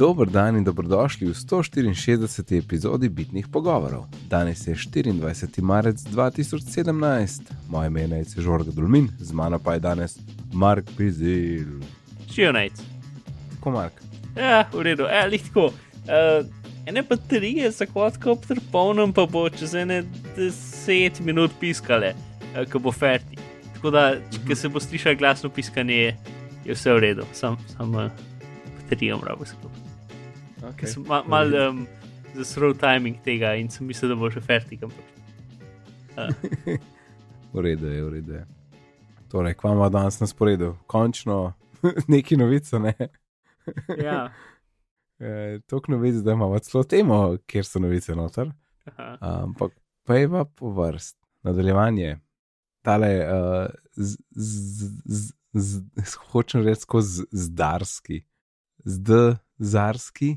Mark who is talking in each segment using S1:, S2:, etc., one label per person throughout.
S1: Dober dan in dobrodošli v 164. epizodi Bitnih pogovorov. Danes je 24. marec 2017, moje ime je Žorga Dulmin, z mano pa je danes Mark Pizil.
S2: Živijo nec.
S1: Ko Mark?
S2: Ja, v redu, e, lihtko. Uh, ene baterije za quadcopter polnom pa bo čez ene 10 minut piskale, uh, ko bo ferti. Tako da, če se bo slišal glasno piskanje, je vse v redu, sam, sam uh, baterijo mravo skupaj. Okay. Sem ma, mal um, zasrl timing tega in sem mislil, da bo še ferti. Uh.
S1: v redu je, v redu je. Torej, kva ima danes na sporedu? Končno neki novice, ne?
S2: ja.
S1: E, Tok novic, da imamo celo temo, kjer so novice noter. Ampak pa je pa po vrst. Nadaljevanje. Tale, uh, hočem reči, skozi zdarski. Zdarski.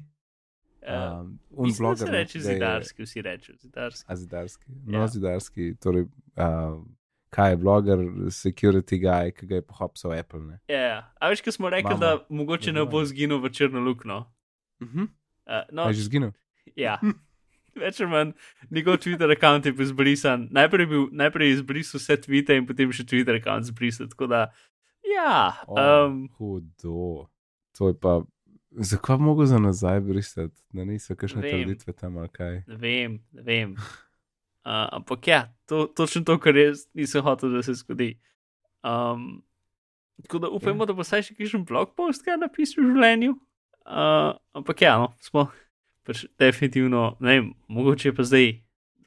S2: Um, uh, blogger, ne reče zidarski, vsi rečejo zidarski.
S1: A zidarski. No, ja. zidarski. Torej, uh, kaj je bloger, security guy, ki ga je pohapsal Apple. Ne?
S2: Ja, ja. a veš, kaj smo rekli, Mama. da mogoče ne bo zginil v črno lukno.
S1: Uh -huh. uh, no, je že zginil.
S2: Ja. Več ali manj, njegov Twitter račun je bil izbrisan. Najprej, bil, najprej je izbrisal vse tvite in potem še Twitter račun izbrisal. Tako da, ja. Um,
S1: oh, hudo. To je pa. Zakaj bi mogel za nazaj brisati, da niso kakšne trditve tam ali kaj?
S2: Ne vem, ne vem. Uh, ampak ja, to, točno to, kar jaz nisem hotel, da se zgodi. Um, tako da upajmo, ja. da bo vsaj še kakšen blog post, kaj napisal v življenju. Uh, ampak ja, no, smo pač definitivno, ne vem, mogoče pa zdaj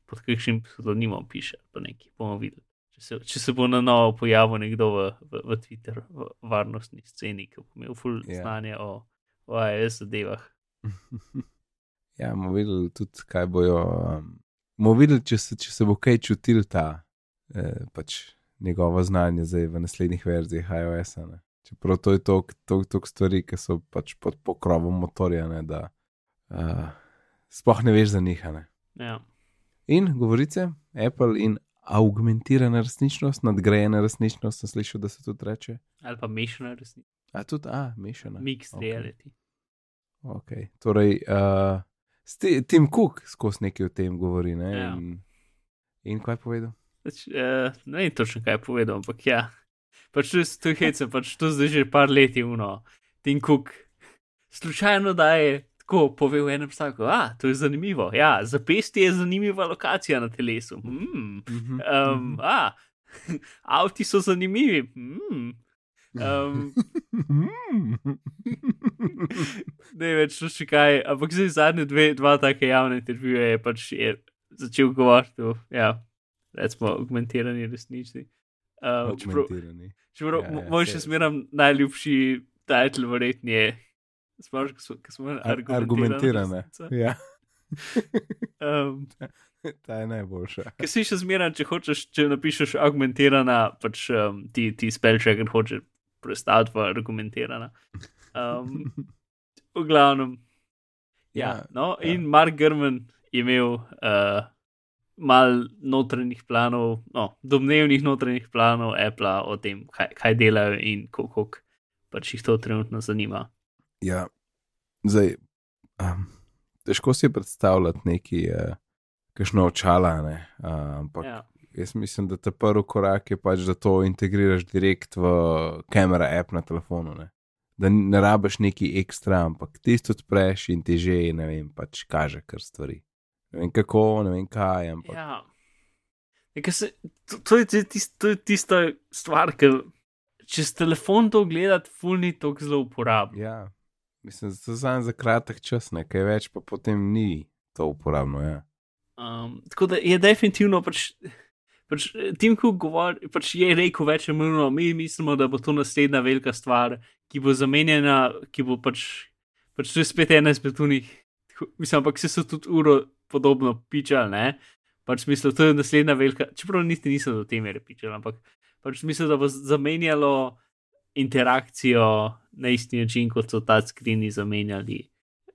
S2: pod kakšnim pseudonimom piše, pa nekaj bomo videli. Če se, če se bo na novo pojavil nekdo v, v, v Twitter, v varnostni sceni, ki bo imel full yeah. Ja. znanje o, o AES zadevah.
S1: ja, bomo videli tudi, kaj bojo. Um, bomo videli, če se, če se bo kaj čutil ta eh, pač njegovo znanje zdaj v naslednjih verzijah iOS. -a, Čeprav to je toliko stvari, ki so pač pod pokrovom motorja, ne, da uh, sploh ne veš za njih.
S2: Ja.
S1: In govorice, Apple in augmentirana resničnost, nadgrajena resničnost, sem slišal, da se tudi reče.
S2: Ali pa mešana resničnost.
S1: A tudi, a, mešana.
S2: Mixed okay. reality.
S1: Ok, torej. Uh, Tim Cook skozi nekaj o tem govori. Ne?
S2: Ja.
S1: In, in kaj je povedal?
S2: Pač, uh, ne vem točno, kaj je povedal, ampak ja. Pač tu je hece, pač tu zdaj že par let je uno. Tim Cook slučajno da je tako povedal v enem stavku. Ah, to je zanimivo. Ja, za pesti je zanimiva lokacija na telesu. Mm. Um, ah, avti so zanimivi. Mm. Um, ne več, še kaj, ampak zdaj zadnje dve, dva take javne intervjuje je pač je začel govoriti o, ja, recimo, augmentirani resnici.
S1: Um, čeprav,
S2: čeprav ja, ja, moj še smeram najljubši titel, verjetno je, sploh, ki smo
S1: argumentirane. Ja.
S2: um,
S1: Ta je najboljša.
S2: Ker si še zmeraj, če hočeš, če napišeš argumentirana, pač um, ti, ti spelček in hočeš predstaviti v argumentirana. Um, v glavnem. Ja, ja, no, ja. in Mark Grmen je imel uh, mal notranjih planov, no, domnevnih notranjih planov Apple o tem, kaj, kaj delajo in kako pač jih to trenutno zanima.
S1: Ja, zdaj, um, težko si predstavljati neki, uh, kakšno očala, ne, uh, ampak. Ja. Jaz mislim, da ta prvi korak je pač, da to integriraš direkt v kamera app na telefonu. Ne? Da ne rabiš neki ekstra, ampak tisto odpreš in ti že, ne vem, pač kaže kar stvari. Ne vem kako, ne vem kaj. Ampak...
S2: Ja. Se, to, to, je tist, to je tista stvar, ki če s telefonom to gledati, fulni to zelo uporabno.
S1: Ja, mislim, da to za kratek čas, nekaj več, pa potem ni to uporabno. Ja.
S2: Um, tako da je definitivno pač pač, eh, Tim Cook govori, pač je rekel več ali manj, mi mislimo, da bo to naslednja velika stvar, ki bo zamenjena, ki bo pač, pač to je spet ena izmed tunih, mislim, ampak se so tudi uro podobno pičali, ne. Pač mislim, to je naslednja velika, čeprav niti niso do te mere pičali, ampak pač mislim, da bo zamenjalo interakcijo na isti način, kot so ta skrini zamenjali,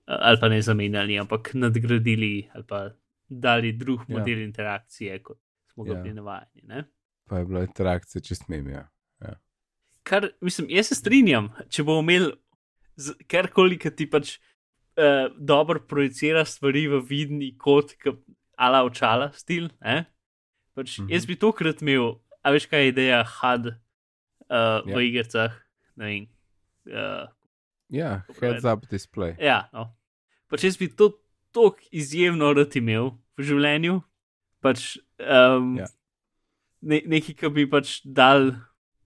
S2: ali pa ne zamenjali, ampak nadgradili ali pa dali drug ja. model ja. interakcije kot smo ga ja. bili navajeni. Ne?
S1: Pa je bila interakcija čist mimija. Ja.
S2: Kar, mislim, jaz se strinjam, če bomo imeli karkoli, ki ti pač uh, dobro projicira stvari v vidni kot, ala očala stil. Eh? Pač mm -hmm. Jaz bi tokrat imel, a veš kaj je ideja HUD uh, yeah. v ja. igrah.
S1: Uh, ja, heads up display.
S2: Ja, no. pač jaz bi to tako izjemno rad imel v življenju. Pač, um. Ja. ne, nekaj, ki bi pač dal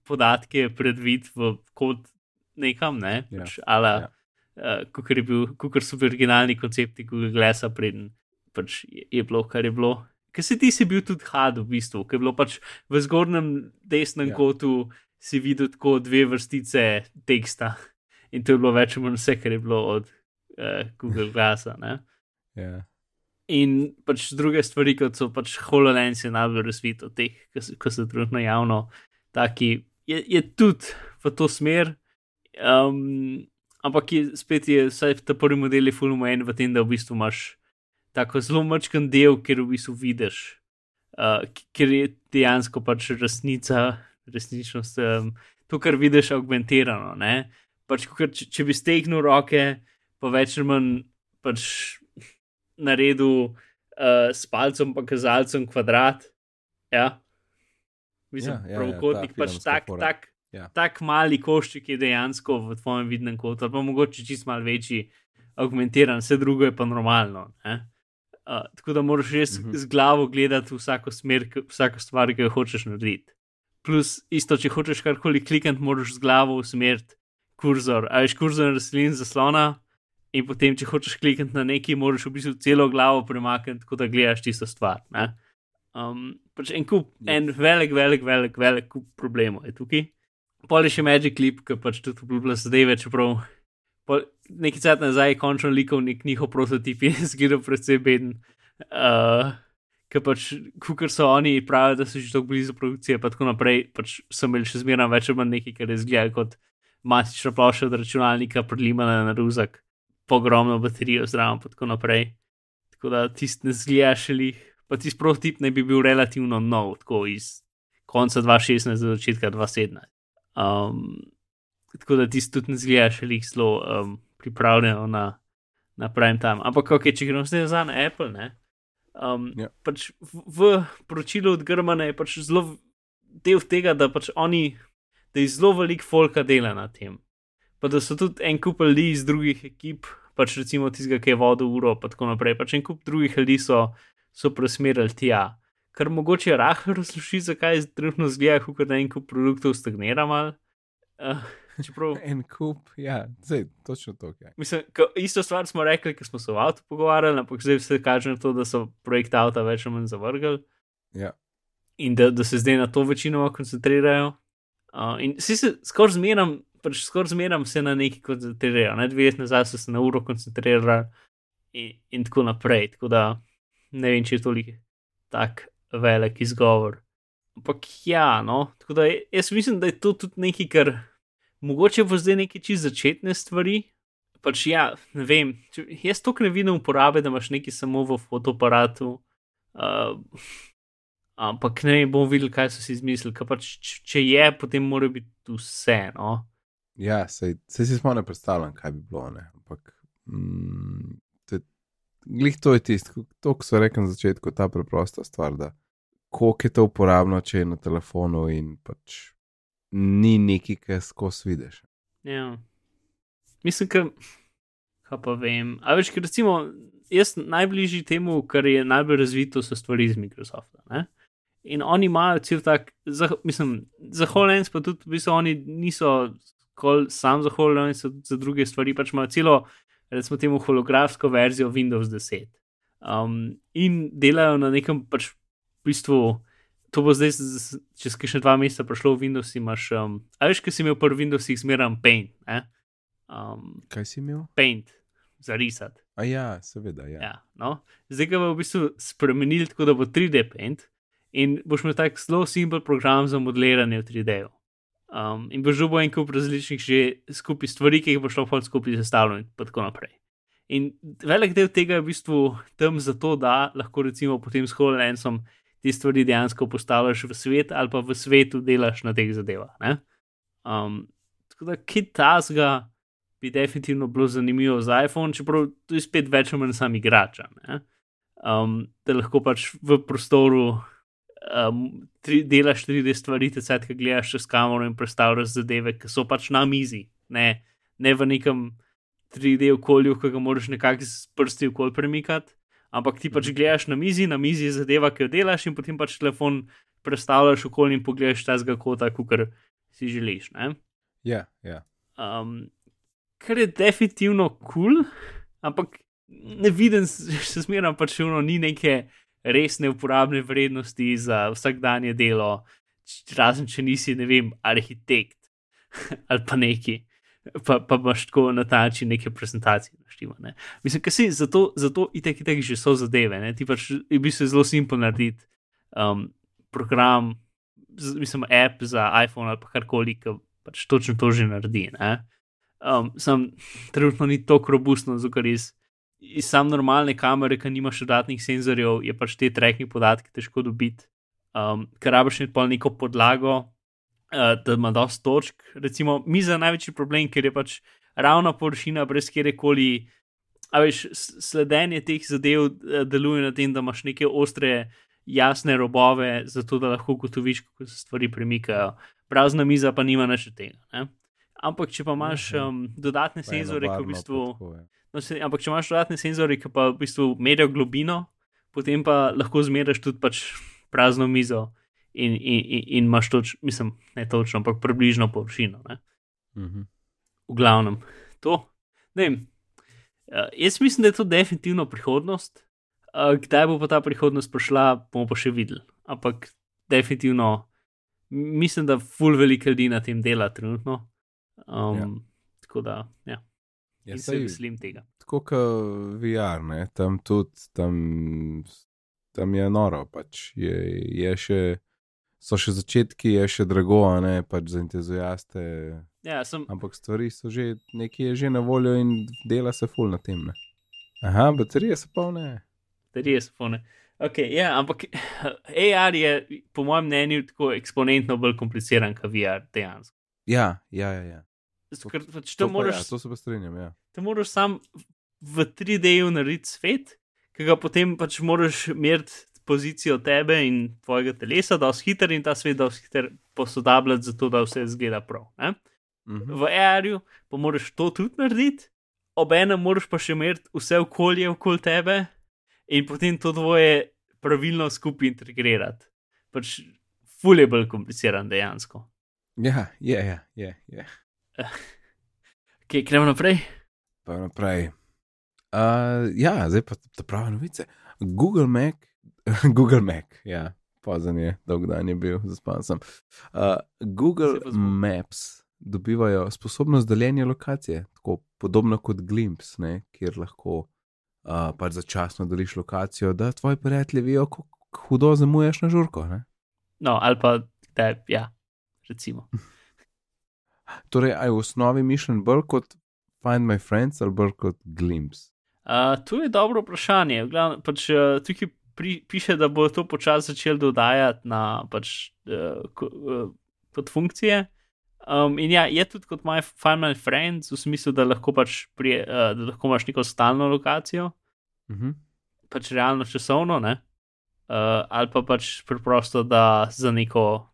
S2: podatke predvid v kot nekam, ne? Ja. pač, ala. Ja. uh, kot je bil, kot so bili originalni koncepti Google Glassa, preden pač je, je bilo, kar je bilo. Ker si ti si bil tudi had, v bistvu, ker je bilo pač v zgornjem desnem yeah. kotu si videl tako dve vrstice teksta in to je bilo več ali manj vse, kar je bilo od uh, Google Glassa.
S1: Yeah.
S2: In pač druge stvari, kot so pač HoloLens, je najbolj razvit od teh, ki so trenutno javno, taki, je, je tudi v to smer. Um, ampak je, spet je, vsaj ta prvi model je fulmoen v tem, da v bistvu imaš tako zelo močen del, ker v bistvu vidiš, uh, ker je dejansko pač resnica, resničnost, um, to, kar vidiš, augmentirano. Pač, če, če bi stegnil roke, pa več ali manj pač naredil uh, s palcem, pa kazalcem kvadrat. Ja, mislim, ja, ja, pravokotnik, ja, pač tak, tak, ja. tak mali košček je dejansko v tvojem vidnem kotu, pa mogoče čist mal večji, augmentiran, vse drugo je pa normalno. Uh, tako da moraš res uh mhm. -huh. z glavo gledati vsako smer, vsako stvar, ki jo hočeš narediti. Plus, isto, če hočeš karkoli klikati, moraš z glavo usmeriti kurzor. A veš, kurzor rastlin zaslona, in potem, če hočeš klikati na nekaj, moraš v bistvu celo glavo premakniti, tako da gledaš tisto stvar. Um, pač en kup, ja. en velik, velik, velik, velik kup problemov je tukaj. Poli še Magic Clip, ki pač tudi obljubila zadeve, čeprav nekaj časa nazaj je končno likovnik njihov prototip in zgledal predvsem beden. Uh, Ker pač, kar so oni pravijo, da so že tako blizu produkcije, pa tako naprej, pač so imeli še zmeraj več ali manj nekaj, kar je zgledal kot matična plošča od računalnika, prilimana na ruzak ogromno baterijo zraven, in tako naprej. Tako da tisti ne zgledaš ali pa tisti prototip ne bi bil relativno nov, tako iz konca 2016 do začetka 2017. Um, tako da tisti tudi ne zgledaš ali jih zelo um, pripravljeno na, na prime time. Ampak, okay, če gremo zdaj za Apple, ne. Um, ja. pač v, v poročilu od Grmana je pač zelo del tega, da pač oni, da je zelo velik folka dela na tem pa da so tudi en kup ljudi iz drugih ekip, pač recimo tistega, ki je vodil uro, pa tako naprej. Pač en kup drugih ljudi so, so presmerili tja. Kar mogoče rahlo razloži, zakaj je trenutno zgleda, kot da en kup produktov stagnira mal. Uh, čeprav...
S1: en kup, ja, zdaj točno to. Ja.
S2: Mislim, isto stvar smo rekli, ko smo se v avtu pogovarjali, ampak zdaj se kaže na to, da so projekt avta več ali manj zavrgli.
S1: Ja.
S2: In da, da se zdaj na to večinoma koncentrirajo. Uh, in si se skoraj zmeram, pač skoraj zmeram se na neki koncentrirajo, ne dve leti nazaj so se na uro koncentrirali in, in tako naprej. Tako da ne vem, če je toliko tak velik izgovor. Ampak ja, no, tako da jaz mislim, da je to tudi nekaj, kar mogoče bo zdaj neki čist začetne stvari. Pač ja, ne vem, če, jaz to ne vidim uporabe, da imaš nekaj samo v fotoaparatu. Uh, ampak ne bom videl, kaj so si izmislili. Pač, če je, potem mora biti vse. No?
S1: Ja, se si smo ne predstavljali, kaj bi bilo. Ne? Ampak, mm, te, glih to je tisto, to, kar so rekli na začetku, ta preprosta stvar, da koliko je to uporabno, če je na telefonu in pač ni neki, ki skozi vidiš.
S2: Ja, mislim, da pa vem. A veš, ker recimo, jaz najbližji temu, kar je najbolj razvito, so stvari iz Microsofta. Ne? In oni imajo cel tak, za, mislim, za HoloLens pa tudi, v bistvu, oni niso kol sam zahvaljujem se za druge stvari, pač imajo celo, recimo, temu holografsko verzijo Windows 10. Um, in delajo na nekem pač v bistvu. To bo zdaj, čez kakšne dva meseca, prišlo v Windows. Imaš, um, a veš, kaj si imel pri Windowsih, zmeraj Paint. Um,
S1: kaj si imel?
S2: Paint, za risati.
S1: A ja, seveda. Ja.
S2: Ja, no. Zdaj ga bomo v bistvu spremenili tako, da bo 3D Paint in boš imel tak zelo simpel program za modeliranje v 3D-ju. Um, in boš žubo en kup različnih že skupaj stvari, ki jih boš lahko skupaj sestavljal in tako naprej. In velik del tega je v bistvu tam zato, da lahko recimo potem s HoloLensom te stvari dejansko postavljaš v svet ali pa v svetu delaš na teh zadevah. Um, tako da kit tasga bi definitivno bilo zanimivo za iPhone, čeprav to je spet več ali manj sam igrač. Um, da lahko pač v prostoru um, tri, delaš 3D stvari, te sad, ki gledaš čez kamero in predstavljaš zadeve, ki so pač na mizi, ne, ne v nekem 3D okolju, ki ga moraš nekako s prsti okol premikati. Ampak ti pač mhm. gledaš na mizi, na mizi je zadeva, ki jo delaš, in potem pač telefon predstavljaš okolje in pogledaš ta zga kota, kot si želiš.
S1: Ja, ja. Yeah.
S2: Um, kar je definitivno kul, cool, ampak ne vidim, še zmeraj pač uno, ni neke resne uporabne vrednosti za vsakdanje delo, razen če nisi, ne vem, arhitekt ali pa neki. Pa, pa imaš tako na ta način neke prezentacije. Naštima, ne. Mislim, da si zato, zato itek, itek že so zadeve. Ne. Ti pač je bil zelo simpel narediti um, program, mislim, app za iPhone ali pa karkoli, ki pač točno to že naredi. Ne. Um, sam trenutno ni tako robustno, zato ker iz, iz sam normalne kamere, ki nimaš dodatnih senzorjev, je pač te trekni podatke težko dobiti. Um, ker rabiš pa neko podlago, uh, da ima dosta točk. Recimo, mi za največji problem, ker je pač ravna površina brez kjerkoli. A veš, sledenje teh zadev uh, deluje na tem, da imaš neke ostre, jasne robove, zato da lahko ugotoviš, kako se stvari premikajo. Prazna miza pa nima nič tega. Ne? Ampak, če pa imaš um, dodatne senzore, ki v bistvu. No, se, ampak, če imaš dodatne senzore, ki pa v bistvu merijo globino, potem pa lahko zmeriš tudi pač prazno mizo in, in, in, in imaš točno, mislim, ne točno, ampak približno površino.
S1: Mhm.
S2: V glavnem, to. Ne, uh, jaz mislim, da je to definitivno prihodnost. Uh, kdaj bo pa ta prihodnost prišla, bomo pa še videli. Ampak, definitivno, mislim, da ful veliko ljudi na tem dela trenutno. Um, ja. Tako da, ja. Ja, se veselim tega.
S1: Tako kot VR, ne? tam tudi, tam, tam je noro, pač je, je še, so še začetki, je še drago, ne pač za entuzijaste.
S2: Ja, sem...
S1: Ampak stvari so že, nekaj je že na voljo in dela se ful na tem. Ne? Aha, baterije so polne.
S2: Baterije so polne. Okay, ja, ampak AR je, po mojem mnenju, tako eksponentno bolj kompliciran kot VR dejansko.
S1: Ja, ja, ja. ja.
S2: Ker, pač to, to, moraš,
S1: ja, to se pa strinjam. Ja.
S2: To moraš sam v 3D-ju narediti svet, ki ga potem pač moraš meriti pozicijo tebe in tvojega telesa, da si hiter in ta svet da si hiter posodabljati, zato da vse zgleda prav. Mm -hmm. V AR-ju pa moraš to tudi narediti, obenem moraš pa še meriti vse okolje okoli tebe in potem to dvoje pravilno skupaj integrirati. Pač ful je bolj kompliciran dejansko.
S1: Ja, je, je, je. je.
S2: Kaj, gremo naprej?
S1: Pa naprej. Uh, ja, zdaj pa ta prava novice. Google Mac, Google Mac, ja, pozan je, dolg dan je bil, zaspan sem. Uh, Google Maps dobivajo sposobnost deljenja lokacije, tako podobno kot Glimps, ne, kjer lahko uh, pač začasno deliš lokacijo, da tvoji prijatelji vijo, kako hudo zamuješ na žurko. Ne?
S2: No, ali pa da, ja, recimo.
S1: Torej, aj v osnovi mišljen bolj kot Find My Friends ali bolj kot Glimpse?
S2: Uh, to je dobro vprašanje. Glavno, pač, uh, tukaj pri, piše, da bo to počasi začel dodajati na pač, uh, ko, uh, kot funkcije. Um, in ja, je tudi kot my, Find My Friends, v smislu, da lahko, pač pri, uh, da lahko imaš neko stalno lokacijo,
S1: uh mhm. -huh.
S2: pač realno časovno, uh, ali pa pač preprosto, da za neko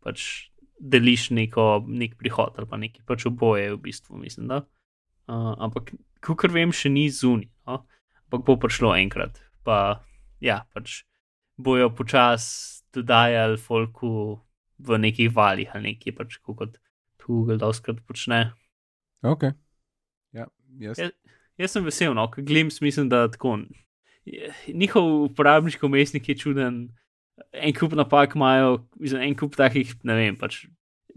S2: pač deliš neko, nek prihod ali pa nekaj, pač oboje, v bistvu, mislim. Uh, ampak, kar vem, še ni zunaj, no? ampak bo prišlo enkrat. Pa, ja, pač bojo počasi dodajali folku v nekih valih ali nekaj, pač kot Google doskrat počne.
S1: Ok. Ja, jaz.
S2: Ja, jaz sem vesel, no, ker Glimpse mislim, da tako. Njihov uporabniški umestnik je čuden, en kup napak imajo, en kup takih, ne vem, pač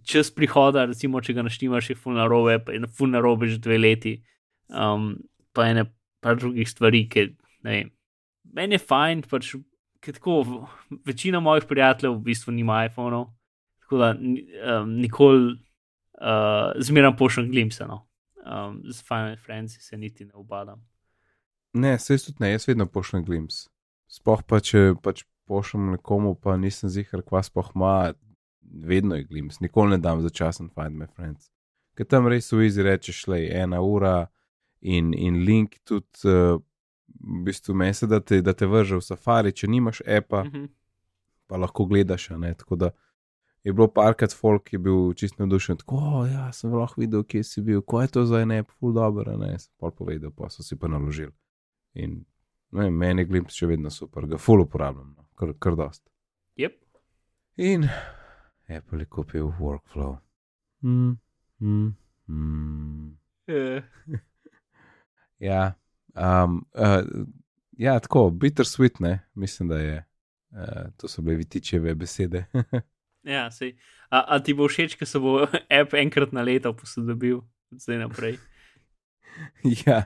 S2: čez prihoda, recimo, če ga naštimaš, je fulna robe, pa je fulna robe že dve leti, um, pa ene par drugih stvari, ki, ne vem, meni je fajn, pač, ker tako, večina mojih prijateljev v bistvu nima iPhone-ov, tako da um, nikoli uh, zmeram pošljem glimpse, no. Um, z Final Friends se niti ne obadam.
S1: Ne, se jaz tudi ne, jaz vedno pošljem glimpse. Sploh pa če pač pošljem nekomu, pa nisem zihar, kva sploh ima, vedno je glimpse, nikoli ne dam začasen Find My Friends. ker tam res v izi rečeš, le ena ura in, in link tudi, uh, v bistvu mese, da te, da te vrže v safari, če nimaš apa,
S2: Mhm.
S1: pa lahko gledaš. a Ne? Tako da je bilo parkrat folk, ki je bil čist navdušen, tako, "O, ja, sem lahko videl, kje si bil, ko je to za en app, full dobro, ne, sem pol povedal, pa so si pa naložili. In ne, meni je Glimpse še vedno super, ga full uporabljam, no, kar, kar dost.
S2: Yep.
S1: In Apple je kupil workflow. Mm, mm, mm.
S2: Uh,
S1: Ja, um, uh, ja, tako, bittersweet, ne, mislim, da je. Uh, to so bile vitičeve besede.
S2: ja, sej. A, a ti bo všeč, ker se bo app enkrat na leto posodobil, od zdaj naprej.
S1: ja,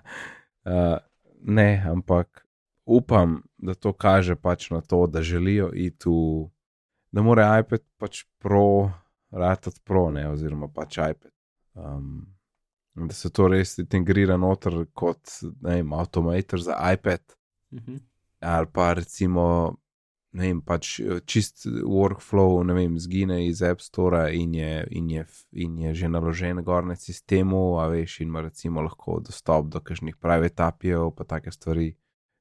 S1: uh, ne, ampak upam, da to kaže pač na to, da želijo iti v, da mora iPad pač pro, ratati pro, ne, oziroma pač iPad. Um, da se to res integrira noter kot avtomator za iPad,
S2: Mhm.
S1: ali pa recimo, ne vem, pač čist workflow, ne vem, zgine iz App Store in je, in je, in je že naložen gor na sistemu, a veš, in ima recimo lahko dostop do kakšnih private apijev, pa take stvari.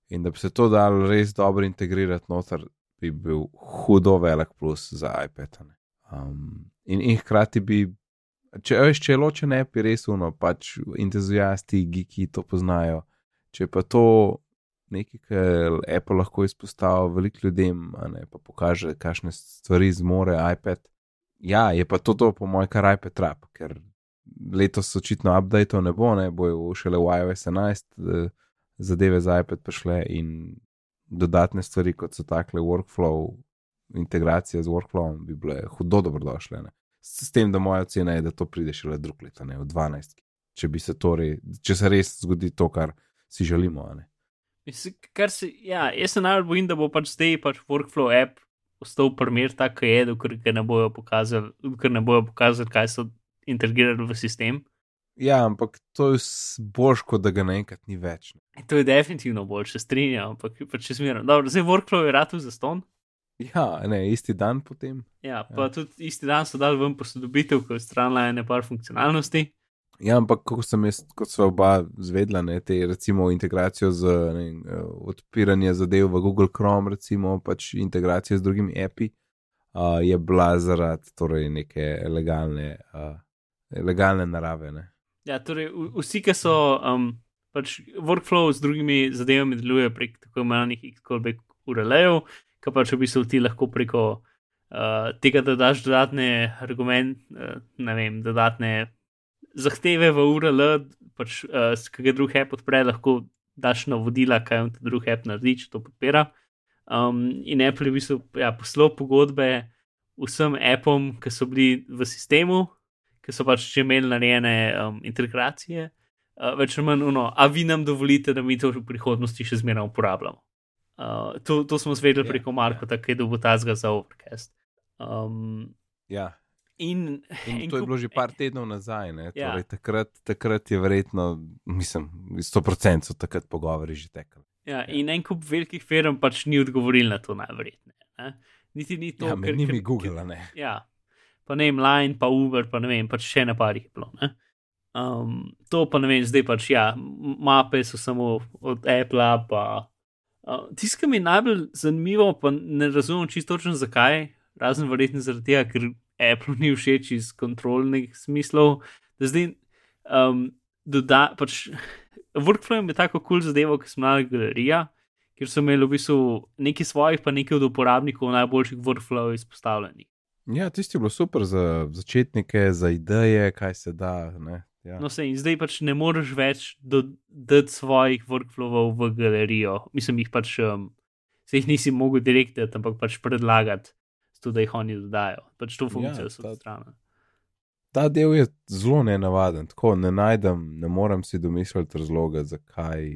S1: In da bi se to dal res dobro integrirati noter, bi bil hudo velik plus za iPad. ne. Um, in, in hkrati bi, če, veš, če ločen app, je res uno, pač entuzijasti, geeki to poznajo. Če pa to nekaj, kar Apple lahko izpostavlja veliko ljudem, ne pa pokaže, kakšne stvari zmore iPad. Ja, je pa to, to po mojem, kar iPad rab, ker letos očitno update ne bo, ne bojo šele v iOS 11 eh, zadeve za iPad prišle in dodatne stvari, kot so takle workflow, integracija z workflowom, bi bile hudo dobrodošle. Ne. S, tem, da moja ocena je, da to pride šele drug leto, ne v 12. Če, se to re, če se res zgodi to, kar si želimo.
S2: kar se, ja, jaz se najbolj bojim, da bo pač zdaj pač workflow app ostal primer tak, ki je, dokler ne bojo pokazali, dokler ne bojo pokazali, kaj so integrirali v sistem.
S1: Ja, ampak to je boljš, kot da ga naenkrat ni več. Ne.
S2: In to je definitivno bolj, se strinjam, ampak pač še zmeraj. Dobro, zdaj workflow je ratu za ston.
S1: Ja, ne, isti dan potem.
S2: Ja, pa ja. tudi isti dan so dali ven posodobitev, ko je stranila ene par funkcionalnosti.
S1: Ja, ampak kot sem jaz, kot sva oba zvedla, ne, te recimo integracijo z ne, eh, odpiranje zadev v Google Chrome, recimo pač integracija z drugimi api, uh, je bila zaradi torej neke legalne, uh, legalne narave. Ne.
S2: Ja, torej vsi, ki so um, pač workflow z drugimi zadevami delujejo prek tako imenovanih X-callback URL-jev, ki pač v bistvu ti lahko preko uh, tega, da daš dodatne argument, uh, ne vem, dodatne zahteve v URL, pač uh, katerega drug app odpre, lahko daš navodila, kaj on ta drug app naredi, če to podpira. Um, in Apple je v bistvu ja, poslal pogodbe vsem appom, ki so bili v sistemu, ki so pač že imeli narejene um, integracije, uh, več ali manj, uno, a vi nam dovolite, da mi to v prihodnosti še zmeraj uporabljamo. Uh, to, to smo zvedeli
S1: Ja,
S2: preko Marka, tako je dobil tazga za Overcast. Um,
S1: Ja,
S2: in,
S1: in to je
S2: kup-
S1: bilo že par tednov nazaj. Ne,
S2: Ja.
S1: torej, takrat, takrat je verjetno, mislim, 100% so takrat pogovori že tekli.
S2: Ja, in en kup velikih firm pač ni odgovoril na to, najverjetneje. ne. Niti ni to,
S1: Ja, med
S2: ker-
S1: njimi
S2: ker-
S1: Google, a ne.
S2: Ja, pa ne vem, Line, pa Uber, pa ne vem, pač še na parih je bilo. Ne? Um, to pa ne vem, zdaj pač ja, mape so samo od Apple, pa. Uh, Tisto, kar mi je najbolj zanimivo, pa ne razumem čisto točno zakaj, razen verjetno zaradi tega, ker Apple ni všeč iz kontrolnih smislov, da zdaj um, doda, pač workflow je tako kul cool zadevo, ki smo imeli galerija, ker so imeli v bistvu nekaj svojih, pa nekaj od uporabnikov najboljših workflowov izpostavljenih.
S1: Ja, tisti je bilo super za začetnike, za ideje, kaj se da. Ne. Ja.
S2: No, se in zdaj pač ne moreš več dodati svojih workflowov v galerijo. Mislim, jih pač, um, se jih nisi mogel direkt dati, ampak pač predlagati, zato da jih oni dodajo. Pač to funkcijo
S1: Ja,
S2: so odstranili.
S1: Ta del je zelo nenavaden, tako ne najdem, ne morem si domisliti razloga, zakaj,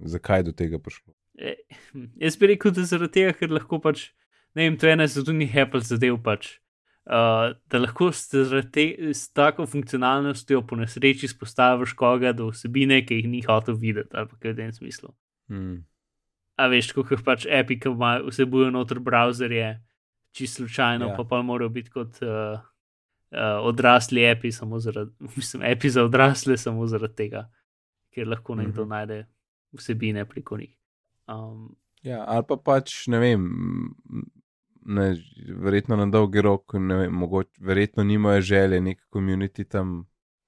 S1: zakaj je do tega prišlo.
S2: E, hm, jaz bi rekel, da zaradi tega, ker lahko pač, ne vem, to je ena zadnjih Apple zadev pač. Uh, da lahko s, te- s tako funkcionalnostjo po nesreči spostaviš koga do vsebine, ki jih ni hotel videti, ali kaj v tem smislu.
S1: Hmm.
S2: A veš, kako jih pač api, ki imajo- vsebujejo noter browserje, čisto slučajno,
S1: Ja.
S2: ja. pa pa morajo biti kot uh, uh, odrasli api, samo zaradi, mislim, api za odrasle, samo zaradi tega, ker lahko nekdo mm -hmm. najde vsebine preko njih. Um,
S1: ja, ali pa pač ne vem. Ne, verjetno na dolgi rok, ne vem, mogoče, verjetno nimajo želje neki komuniti tam,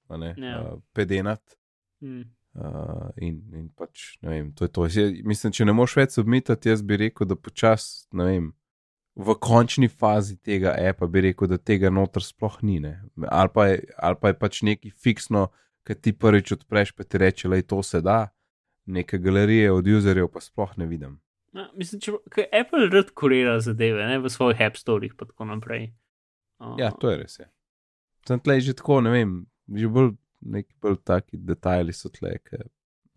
S1: ne, ja. uh, pedenat. Mm. Uh, in, in pač, ne vem, to je to. Jaz, mislim, če ne moš več submitati, jaz bi rekel, da počasi, ne vem, v končni fazi tega apa bi rekel, da tega noter sploh ni. Ali pa, je, ali pa je pač neki fiksno, ki ti prvič odpreš, pa ti reče, da je to se da, neke galerije od userjev pa sploh ne vidim.
S2: No, mislim, če Apple rad kurira zadeve ne, v svojih App Storeh in tako naprej.
S1: Uh, ja, to je res. Je. Sem tleh že tako, ne vem, že bolj neki bolj taki detajli so tleh,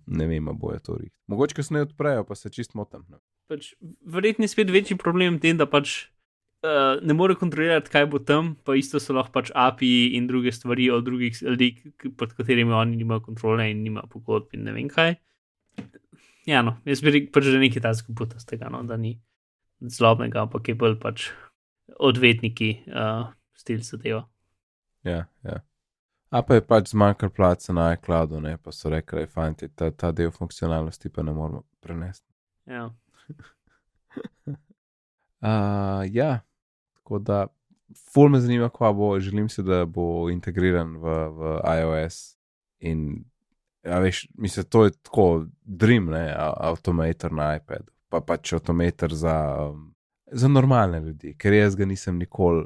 S1: ne vem, boje to rih. Mogoče, ko se ne odprejo, pa se čist motam. Ne
S2: pač, verjetno je spet večji problem tem, da pač uh, ne more kontrolirati, kaj bo tam, pa isto so lahko pač API in druge stvari od drugih ljudi, pod katerimi oni nimajo kontrole in nimajo pogodb in ne vem kaj. Ja, no, jaz bi rekel, pač, da je nekaj tajskega puta z tega, no, da ni zlobnega, ampak je bolj pač odvetniki uh, stil zadeva.
S1: Ja, ja. A pa je pač zmanjkalo placa na iCloudu, ne pa so rekli, fanti, ta, ta del funkcionalnosti pa ne moramo prenesti.
S2: Ja
S1: uh, ja, tako da, ful me zanima, kva bo, želim si, da bo integriran v, v iOS. In, ja, veš, mislim, to je tako dream, ne, avtomator na iPadu, pa pač avtomator za, um, za normalne ljudi, ker jaz ga nisem nikoli,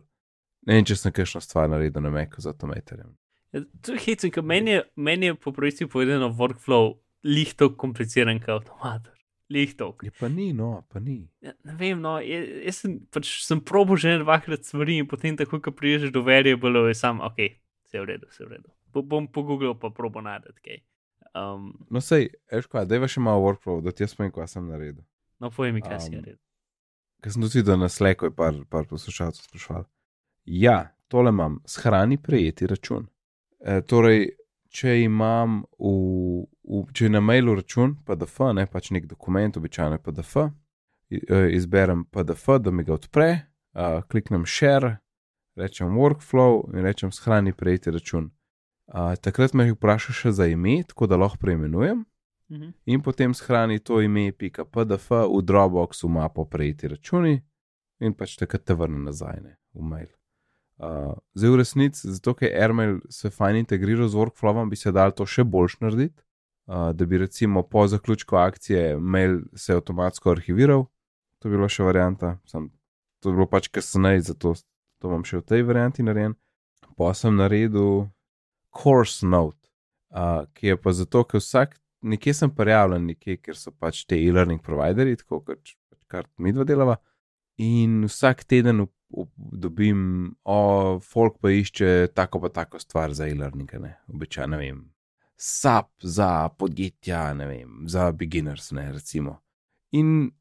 S1: ne vem, če sem kakšno stvar naredil na meku z avtomatorjem.
S2: Ja, to je hitro, ker meni je, meni je po pravici povedano workflow lihto kompliciran kot avtomator lihtovk.
S1: Je pa ni, no, pa ni.
S2: Ja, ne vem, no, jaz sem, pač, sem probo že dvakrat stvari in potem, tako, ko priješ do variable, je sam, ok, vse v redu, vse v redu. Bo, bom pogooglil, pa probo najdete kaj. Um,
S1: no, sej, veš kaj, da je še malo workflow, da ti jaz povem, kaj sem naredil.
S2: No, povej mi, kaj um, si naredil.
S1: Ker sem tudi videl na sleku, je par, par poslušalcev sprašval. Ja, tole imam, shrani prejeti račun. E, torej, če imam v, v, če na mailu račun PDF, ne pač nek dokument, običajno PDF, e, izberem PDF, da mi ga odpre, uh, kliknem share, rečem workflow in rečem shrani prejeti račun. Uh, takrat me vpraša še za ime, tako da lahko preimenujem. Mhm. In potem shrani to ime, pika PDF, v Dropbox, v mapo prejeti računi, in pač takrat te vrne nazaj ne, v mail. Uh, zdaj, v resnici, zato ker je Airmail se fajn integriral z workflowom, bi se dal to še boljš narediti, uh, da bi recimo po zaključku akcije mail se avtomatsko arhiviral. To bi bila še varianta, sem, to bi bilo pač kasneje, zato to bom še v tej varianti narejen. Pa sem naredil course note, uh, ki je pa zato, ker vsak, nekje sem prijavljen, nekje, ker so pač te e-learning provideri, tako kot kar mi dva delava. In vsak teden dobim, o, folk pa išče tako pa tako stvar za e-learning, ne, običajno, ne vem, SAP za podjetja, ne vem, za beginners, ne, recimo. In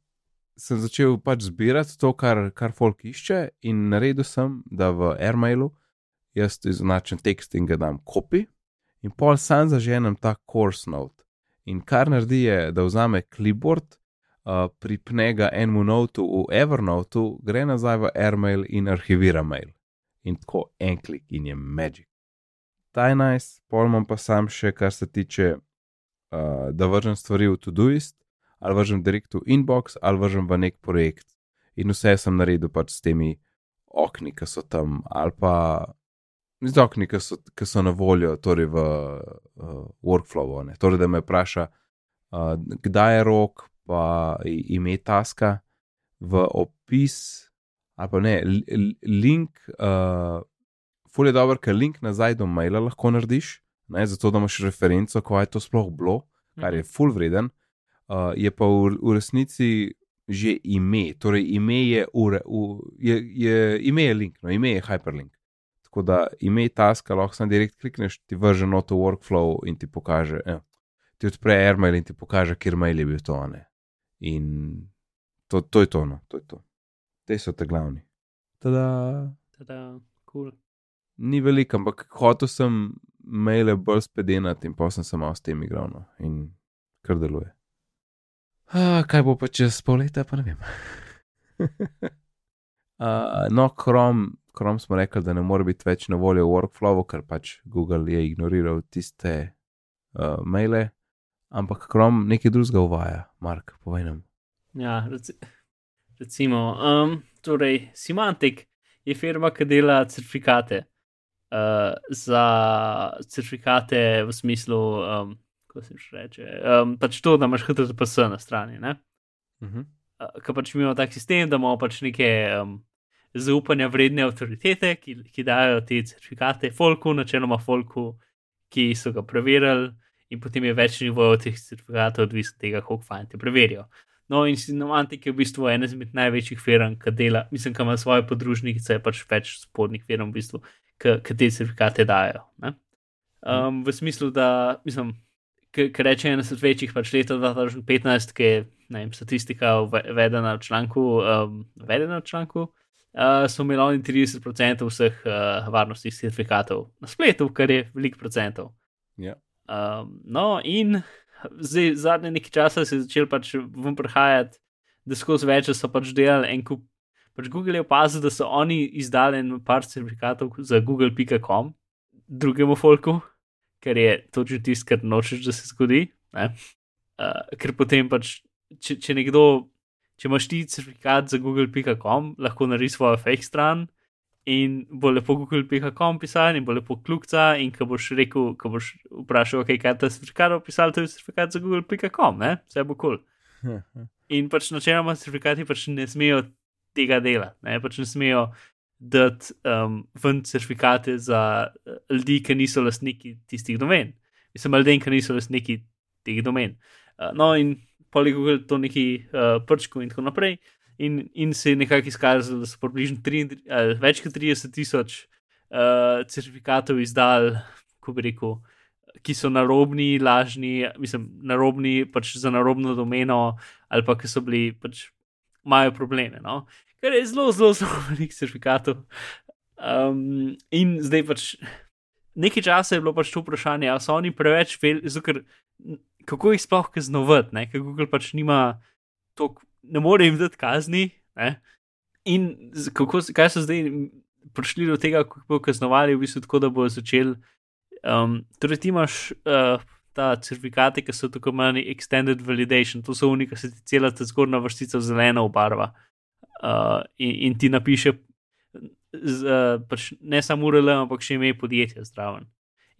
S1: sem začel pač zbirati to, kar, kar folk išče, in naredil sem, da v AirMailu jaz iznačen tekst in ga dam kopi, in pol sam zaženem ta course note. In kar naredi je, da vzame clipboard, uh, pripne ga enemu notu v Evernote, gre nazaj v AirMail in arhivira mail. In tako en klik in je magic. Ta je najs, pojmem pa sam še, kar se tiče, uh, da vržem stvari v Todoist, ali vržem direkt v inbox, ali vržem v nek projekt. In vse sem naredil pač s temi okni, ki so tam, ali pa z okni, ki so, ki so na voljo, torej v uh, workflowu. Torej, da me vpraša, uh, kdaj je rok, pa ime taska v opis, ali pa ne, link, uh, ful je dobro, ker link nazaj do maila lahko narediš, ne, zato da imaš referenco, ko je to sploh bilo, kar je mhm. ful vreden. Uh, je pa v, v resnici že ime, torej ime je, ure, v, je, je, ime je link, no, ime je hyperlink. Tako da ime taska lahko samo direkt klikneš, ti vrže noto workflow in ti pokaže. Eh, ti odpre AirMail in ti pokaže, kjer mail je bil to. Ne. In to, to je to, no, to je to. Te so te glavni. Tada.
S2: Tada, cool.
S1: Ni veliko, ampak hotel sem maile bolj spedenati in pa sem se malo s tem igral no, in kar deluje. A, kaj bo pa čez pol leta, pa ne vem. uh, no, Chrome, Chrome smo rekli, da ne more biti več na voljo v workflowu, ker pač Google je ignoriral tiste uh, maile, ampak Chrome nekaj drugega uvaja, Mark, povej nam.
S2: Ja, reci, recimo, um, torej, Semantic je firma, ki dela certifikate. Uh, za certifikate v smislu, um, kako se reče, um, pač to, da imaš HTTPS na strani. Uh -huh. uh, Ker pač imamo tak sistem, da imamo pač neke um, zaupanja vredne avtoritete, ki, ki dajo te certifikate, folku, načeloma folku, ki so ga preverili, in potem je več nivojev teh certifikatov, odvisno od tega, koliko fajn te preverijo. No, in Sinomantik je v bistvu ena izmed največjih firm, ki dela, mislim, da ima svoje podružnice, pač več spodnjih firm, v bistvu, ki te certifikate dajo. Um, v smislu, da, mislim, ki reče ena izmed večjih, pač leta 2015, ki je vem, statistika uvedena v članku, um, uvedena v članku. Uh, so imeli oni 30% vseh uh, varnostnih certifikatov na spletu, kar je velik procentov.
S1: Yeah.
S2: Um, no, in zdaj, zadnje nekaj časa se je začel pač vam prihajati, da skozi več so pač delali en kup. Pač Google je opazil, da so oni izdali en par certifikatov za google.com, drugemu folku, ker je točno tisto, kar nočeš, da se zgodi. Uh, ker potem pač, če, če nekdo, če imaš ti certifikat za google.com, lahko naredi svojo fake stran in bo lepo google.com pisal in bo lepo kljukca. In ko boš rekel, ko boš vprašal, okay, kaj je ta certifikat opisal, to je certifikat za google.com, vse bo kul. Cool. In pač načeloma certifikati pač ne smejo tega dela, ne, pač ne smejo dati um, ven certifikate za uh, ljudi, ki niso lastniki tistih domen. Mislim, ljudem, ki niso lastniki teh domen. Uh, no, in poligoogle to neki uh, prčko in tako naprej in, in se je nekako izkazalo, da so približno 3, ali več kot 30 tisoč uh, certifikatov izdal, ko bi rekel, ki so narobni, lažni, mislim, narobni pač za narobno domeno, ali pa ki so bili pač imajo probleme. No? Ker je zelo, zelo, zelo velik certifikatov. Um, in zdaj pač. Nekaj časa je bilo pač to vprašanje, ali so oni preveč veliki, kako jih sploh kaznovati, ker Google pač nima toliko ne more jim dati kazni. Ne? In kako, kaj so zdaj prišli do tega, kako bodo kaznovali, v bistvu tako, da bodo začeli. Um, torej, ti imaš uh, ta certifikate, ki so tako imenovani extended validation, to so unika, se ti cela ta zgornja vrstica zelena obarva. Uh, in, in ti napiše, z, uh, pač ne samo URL, ampak še ime podjetja zdraven.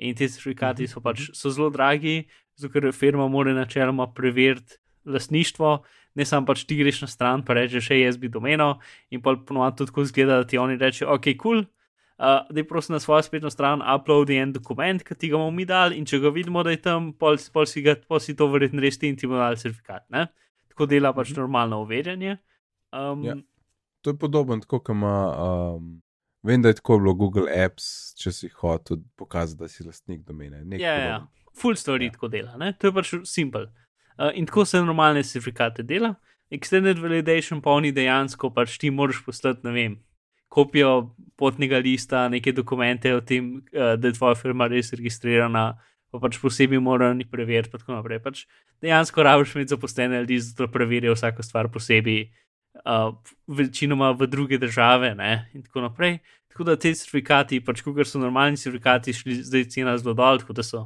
S2: In ti certifikati so pač so zelo dragi, zato ker firma mora načeloma preveriti lastništvo, ne samo pač ti greš na stran, pa rečeš, hej, jaz bi domeno in pa ponovadi tudi tako zgleda, da ti oni rečejo, ok, kul. Cool. Uh, da je prosim na svojo spletno stran uploadi en dokument, ki ti ga bomo mi dali, in če ga vidimo, da je tam, pol, pol, si, ga, pol si to verjetno res ti in ti bomo dali certifikat. Ne? Tako dela pač -hmm. normalno uverjanje. Um,
S1: ja. To je podobno, kot ima. Um, vem, da je tako bilo Google Apps, če si hotel pokazati, da si lastnik domene.
S2: Ja, ja, full story ja. tako dela, ne? to je pač simpel. Uh, in tako se normalne certifikate dela. Extended validation pa oni dejansko pač ti moraš poslati, ne vem, kopijo potnega lista, neke dokumente o tem, uh, da je tvoja firma res registrirana, pa pač posebej morajo oni preveriti. Pa tako naprej. Pač dejansko rabiš imeti zaposlene ljudi, zato preverijo vsako stvar posebej, uh, večinoma v druge države ne? in tako naprej. Tako da te certifikati, pač kot so normalni certifikati, šli zdaj cena zelo dol, tako da so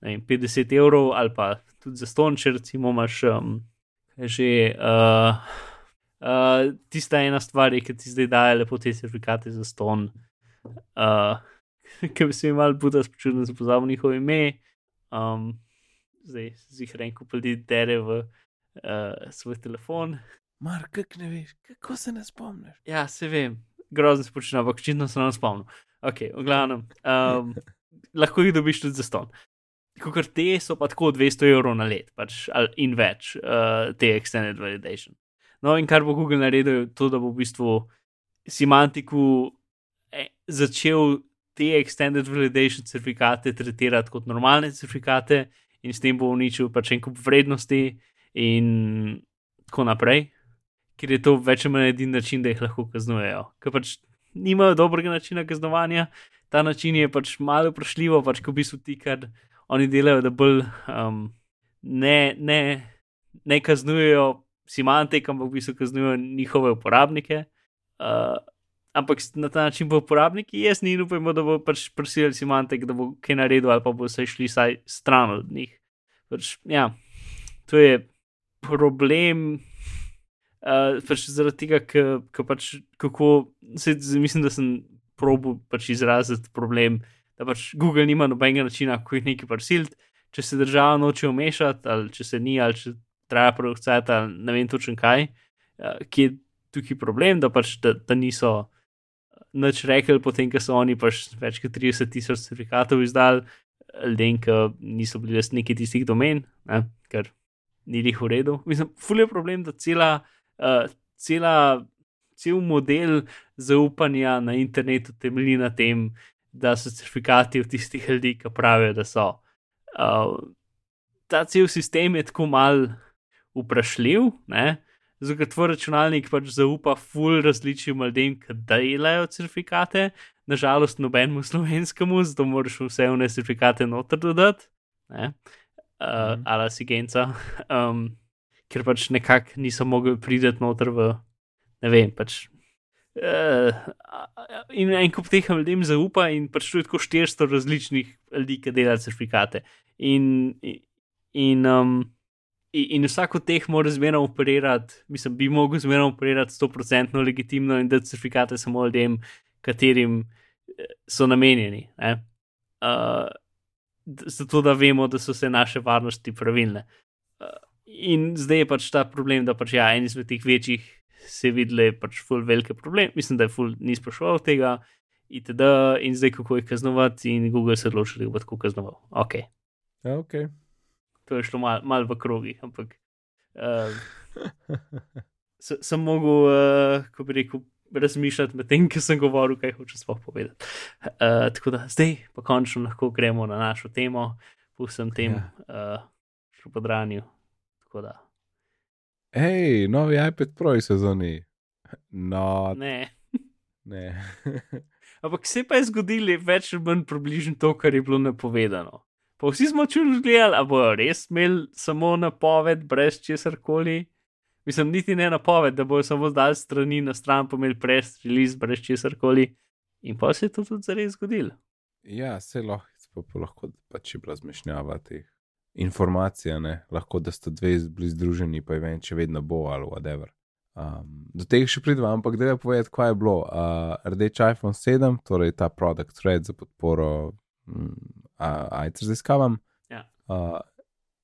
S2: vem, 50 evrov ali pa tudi za ston, če recimo imaš um, že uh, uh, tista ena stvar, ki ti zdaj daje lepo te certifikate za ston. Uh, Ker bi se jim malo budal, spočutil, da se pozabil njihovo ime. Um, zdaj si jih reko, ljudi dere v uh, svoj telefon.
S1: Mar, kako ne veš, kako se ne spomniš?
S2: Ja, se vem, grozno se počne, ampak očitno se nam spomnim. Ok, v glavnem, um, lahko jih dobiš tudi za ston. Kot te so pa tako 200 evrov na let, pač, in več, uh, te extended validation. No, in kar bo Google naredil, je to, da bo v bistvu semantiku eh, začel te extended validation certifikate tretirati kot normalne certifikate, in s tem bo uničil pač en kup vrednosti, in tako naprej, ker je to več ali manj edini način, da jih lahko kaznujejo. Ker pač nimajo dobrega načina kaznovanja, ta način je pač malo vprašljivo, pač ko v bistvu ti kar oni delajo, da bolj um, ne, ne, ne kaznujejo semantik, ampak v bistvu kaznujejo njihove uporabnike. Uh, ampak na ta način bo uporabniki jesni in upajmo, da bo pač prisilil Simantek, da bo kaj naredil ali pa bo se šli saj stran od njih. Pač, ja, to je problem. Uh, pač zaradi tega, ker pač kako, se, mislim, da sem probil pač izraziti problem, da pač Google nima nobenega načina, kako jih nekaj prisiliti, če se država noče umešati, ali če se ni, ali če traja produkcija, ne vem točno kaj, uh, ki je tukaj problem, da pač da, da niso nič rekli, potem, ko so oni pač več kot 30 tisoč certifikatov izdali, ljudem, ki niso bili lastniki tistih domen, ne, ker ni jih v redu. Mislim, fulje je problem, da cela, uh, cela, cel model zaupanja na internetu temelji na tem, da so certifikati od tistih ljudi, ki pravijo, da so. Uh, ta cel sistem je tako mal vprašljiv, ne. Zato, ker tvoj računalnik pač zaupa ful različnim ljudem, ki delajo certifikate, nažalost, nobenemu slovenskemu, zato moraš vse vne certifikate noter dodati, uh, mm. ali si genca, um, ker pač nekako niso mogli priti noter v, ne vem, pač. Uh, in en kup teh ljudem zaupa, in pač tu je tako 400 različnih ljudi, ki delajo certifikate. In, in, in um, in vsak od teh mora zmerno operirati, mislim, bi mogel zmerno operirati 100% legitimno in da certifikate samo ljudem, katerim eh, so namenjeni. Uh, zato, da vemo, da so vse naše varnosti pravilne. Uh, in zdaj je pač ta problem, da pač ja, en izmed teh večjih se je videl, da je pač ful velike probleme. Mislim, da je ful ni sprašoval tega. Itd. In zdaj, kako jih kaznovati, in Google se odločil, da bo tako kaznoval. Ok.
S1: Ja, okay
S2: to je šlo malo mal v krogi, ampak uh, sem mogel, uh, ko bi rekel, razmišljati med tem, ki sem govoril, kaj hoče sploh povedati. Uh, tako da zdaj pa končno lahko gremo na našo temo, po vsem tem ja. uh, šopodranju.
S1: Hej, novi iPad Pro je sezoni. No,
S2: ne.
S1: ne.
S2: Ampak se pa je zgodilo več ali manj približno to, kar je bilo napovedano. Pa vsi smo čuli, gledali, ali bojo res imeli samo napoved, brez česar koli. Mislim, niti ne napoved, da bojo samo zdaj strani na stran pomeli press release, brez česar koli. In pa se je to tudi zares zgodilo.
S1: Ja, se lahko, pa lahko pač razmišljava teh informacij, ne? lahko da sta dve bili združeni, pa je vem, če vedno bo ali whatever. Um, do tega še pridem, ampak da je povedati, kaj je bilo. Uh, rdeč iPhone 7, torej ta produkt Red za podporo iPad raziskavam.
S2: Ja.
S1: Uh,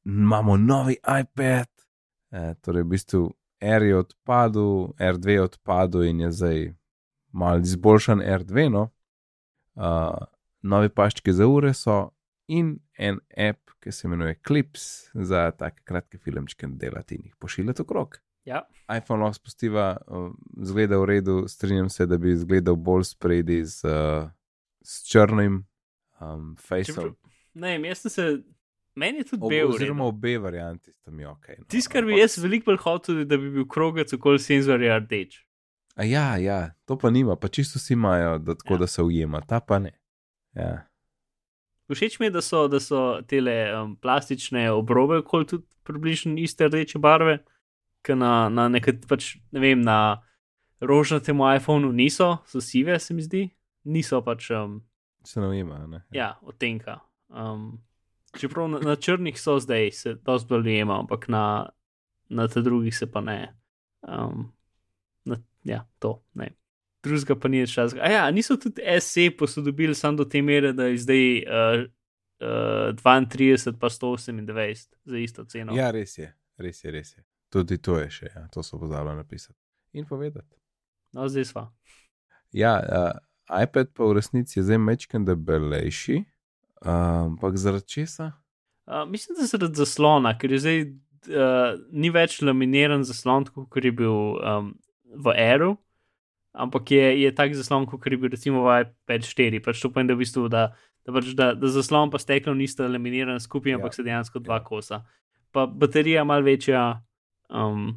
S1: imamo novi iPad, e, torej v bistvu R je odpadel, R2 je odpadel in je zdaj mal izboljšan R2. No? Uh, novi paščki za ure so in en app, ki se imenuje Clips, za take kratke filmčke delati in jih pošiljati okrog.
S2: Ja.
S1: iPhone lahko spustiva, zgleda v redu, strinjam se, da bi izgledal bolj spredi z, uh, s črnim um, Faceom.
S2: Ne, jaz sem se. Meni je tudi bel.
S1: Oziroma, obe varianti sta mi ok. No.
S2: Tisto, kar bi jaz veliko bolj hotel, da bi bil krogec okoli senzorja rdeč.
S1: A ja, ja, to pa nima, pa čisto vsi imajo, da, tako, ja. da se ujema, ta pa ne. Ja.
S2: Všeč mi je, da so, da so tele um, plastične obrobe, kot tudi približno iste rdeče barve, ki na, na nekaj, pač, ne vem, na rožnatem iPhonu niso, so sive, se mi zdi, niso pač. Um,
S1: Se ne ujema, ne?
S2: Ja, odtenka. Um, čeprav na, na črnih so zdaj, se dosti bolj ujema, ampak na, na te drugih se pa ne. Um, na, ja, to ne. Drugega pa ni več časa. A ja, niso tudi SE posodobili samo do te mere, da je zdaj uh, uh, 32 pa 128 za isto ceno.
S1: Ja, res je, res je, res je. Tudi to je še, ja. to so pozabili napisati in povedati.
S2: No, zdaj sva.
S1: Ja, uh, iPad pa v resnici je zdaj mečken debelejši, ampak zaradi česa?
S2: Uh, mislim, da zaradi zaslona, ker je zdaj uh, ni več laminiran zaslon, kot je bil um, v Aeru, ampak je, je tak zaslon, kot je bil recimo v iPad 4. Pač to pomeni, da, v bistvu, da, da, pač, da, da zaslon pa steklo nista laminiran skupaj, ampak ja. se dejansko dva ja. kosa. Pa baterija mal večja, um,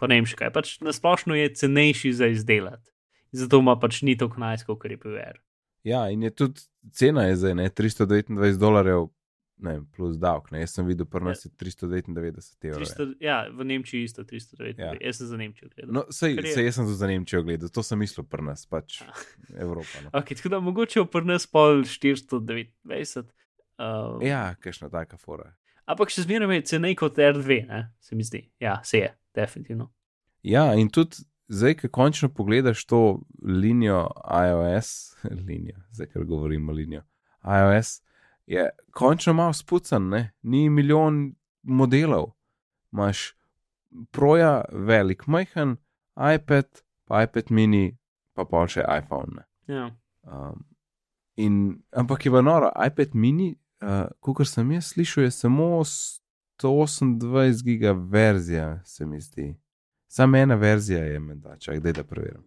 S2: pa ne vem še kaj. Pač na splošno je cenejši za izdelati zato ima pač ni tako najsko, kot je bil R.
S1: Ja, in je tudi cena je zdaj ne, 329 dolarjev, ne, plus davek. Jaz sem videl, da je 399 evrov.
S2: 300, ja, v Nemčiji isto 399. Ja. Jaz sem za Nemčijo gledal.
S1: No, sej, je... sej, jaz sem za Nemčijo gledal, to sem mislil pri nas, pač ja. Evropa. No.
S2: Okay, tako da mogoče pri nas pol 429.
S1: Um, ja, kakšna taka fora.
S2: Ampak še zmeraj je cenej kot R2, ne? se mi zdi. Ja, se je, definitivno.
S1: Ja, in tudi zdaj, ko končno pogledaš to linijo iOS, linijo, zdaj, ker govorimo linijo iOS, je končno malo spucan, ne? ni milijon modelov. Imáš proja, velik, majhen, iPad, pa iPad mini, pa pa še iPhone.
S2: Ja.
S1: Um, in, ampak je v noro, iPad mini, uh, kot sem jaz slišal, je samo 128 giga verzija, se mi zdi. Samo ena verzija je med, čak, da je preverjam.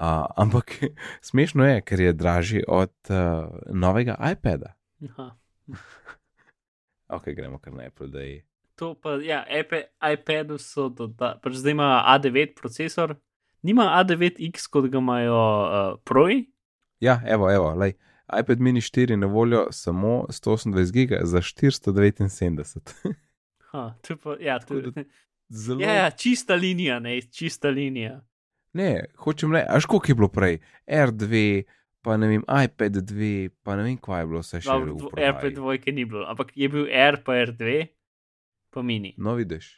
S1: Uh, ampak smešno je, ker je dražji od uh, novega iPada.
S2: Aha.
S1: ok, gremo kar na Apple, da je.
S2: To pa, ja, iPadu so dodali, pač zdaj ima A9 procesor, nima A9X, kot ga imajo uh, Proji.
S1: Ja, evo, evo, lej. iPad mini 4 na voljo samo 128 giga za 479.
S2: ha, to pa, ja, to je. Zelo. Ja, ja, čista linija, ne, čista linija.
S1: Ne, hočem le, až koliko je bilo prej? R2, pa ne vem, iPad 2, pa ne vem, kaj je bilo vse še.
S2: No, iPad 2, ki ni bilo, ampak je bil R, pa R2, pa mini.
S1: No, vidiš.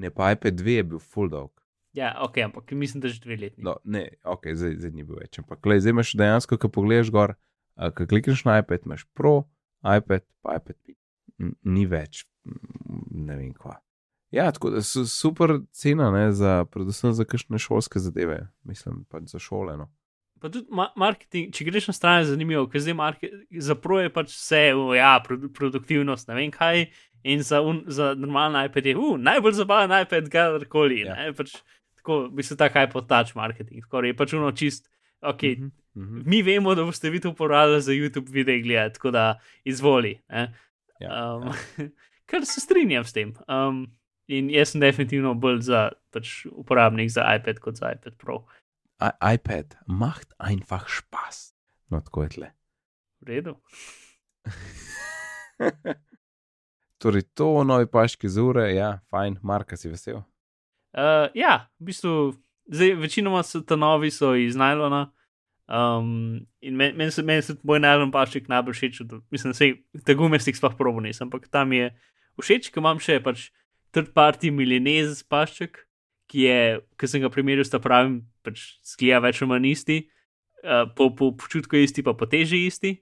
S1: Ne, pa iPad 2 je bil full dog.
S2: Ja, ok, ampak mislim, da že dve leti.
S1: No, ne, ok, zdaj, zdaj ni bil več. Ampak, gledaj, zdaj imaš dejansko, ko pogledaš gor, ko klikneš na iPad, imaš Pro, iPad, pa iPad 5. Ni več, ne vem kva. Ja, tako da so super cena, ne, za, predvsem za kakšne šolske zadeve, mislim, pač za šole. No.
S2: Pa tudi ma marketing, če greš na stran, je zanimivo, ker zdaj zaproje pač vse, ja, produ produktivnost, ne vem kaj. In za, un, za normalen iPad je, uh, najbolj zabaven iPad, kadarkoli. Ja. Pač, tako bi se tako kaj potač marketing, tako je pač uno čist. Okay, mm -hmm. Mi vemo, da boste vi to uporabljali za YouTube video gledati, tako da izvoli. Ja, um, ja. Kar se strinjam s tem. Um, in jaz sem definitivno bolj za pač, uporabnik za iPad kot za iPad Pro
S1: iPad macht einfach Spaß. No, tako je tle.
S2: V redu.
S1: torej, to novi paški zure, ja, fajn, marka si vesel.
S2: Uh, ja, v bistvu, zdaj večinoma so ta novi so iz Nylona. Um, in meni men se, men se moj najlon pašček najbolj všeč, mislim, da se te gume stik sploh probo nisem, ampak tam je všeč, ker imam še pač third party milenez pašček, ki je, ki sem ga primerjal s ta pravim, pač sklija več ali manj isti, uh, po, po počutku isti, pa po teži isti.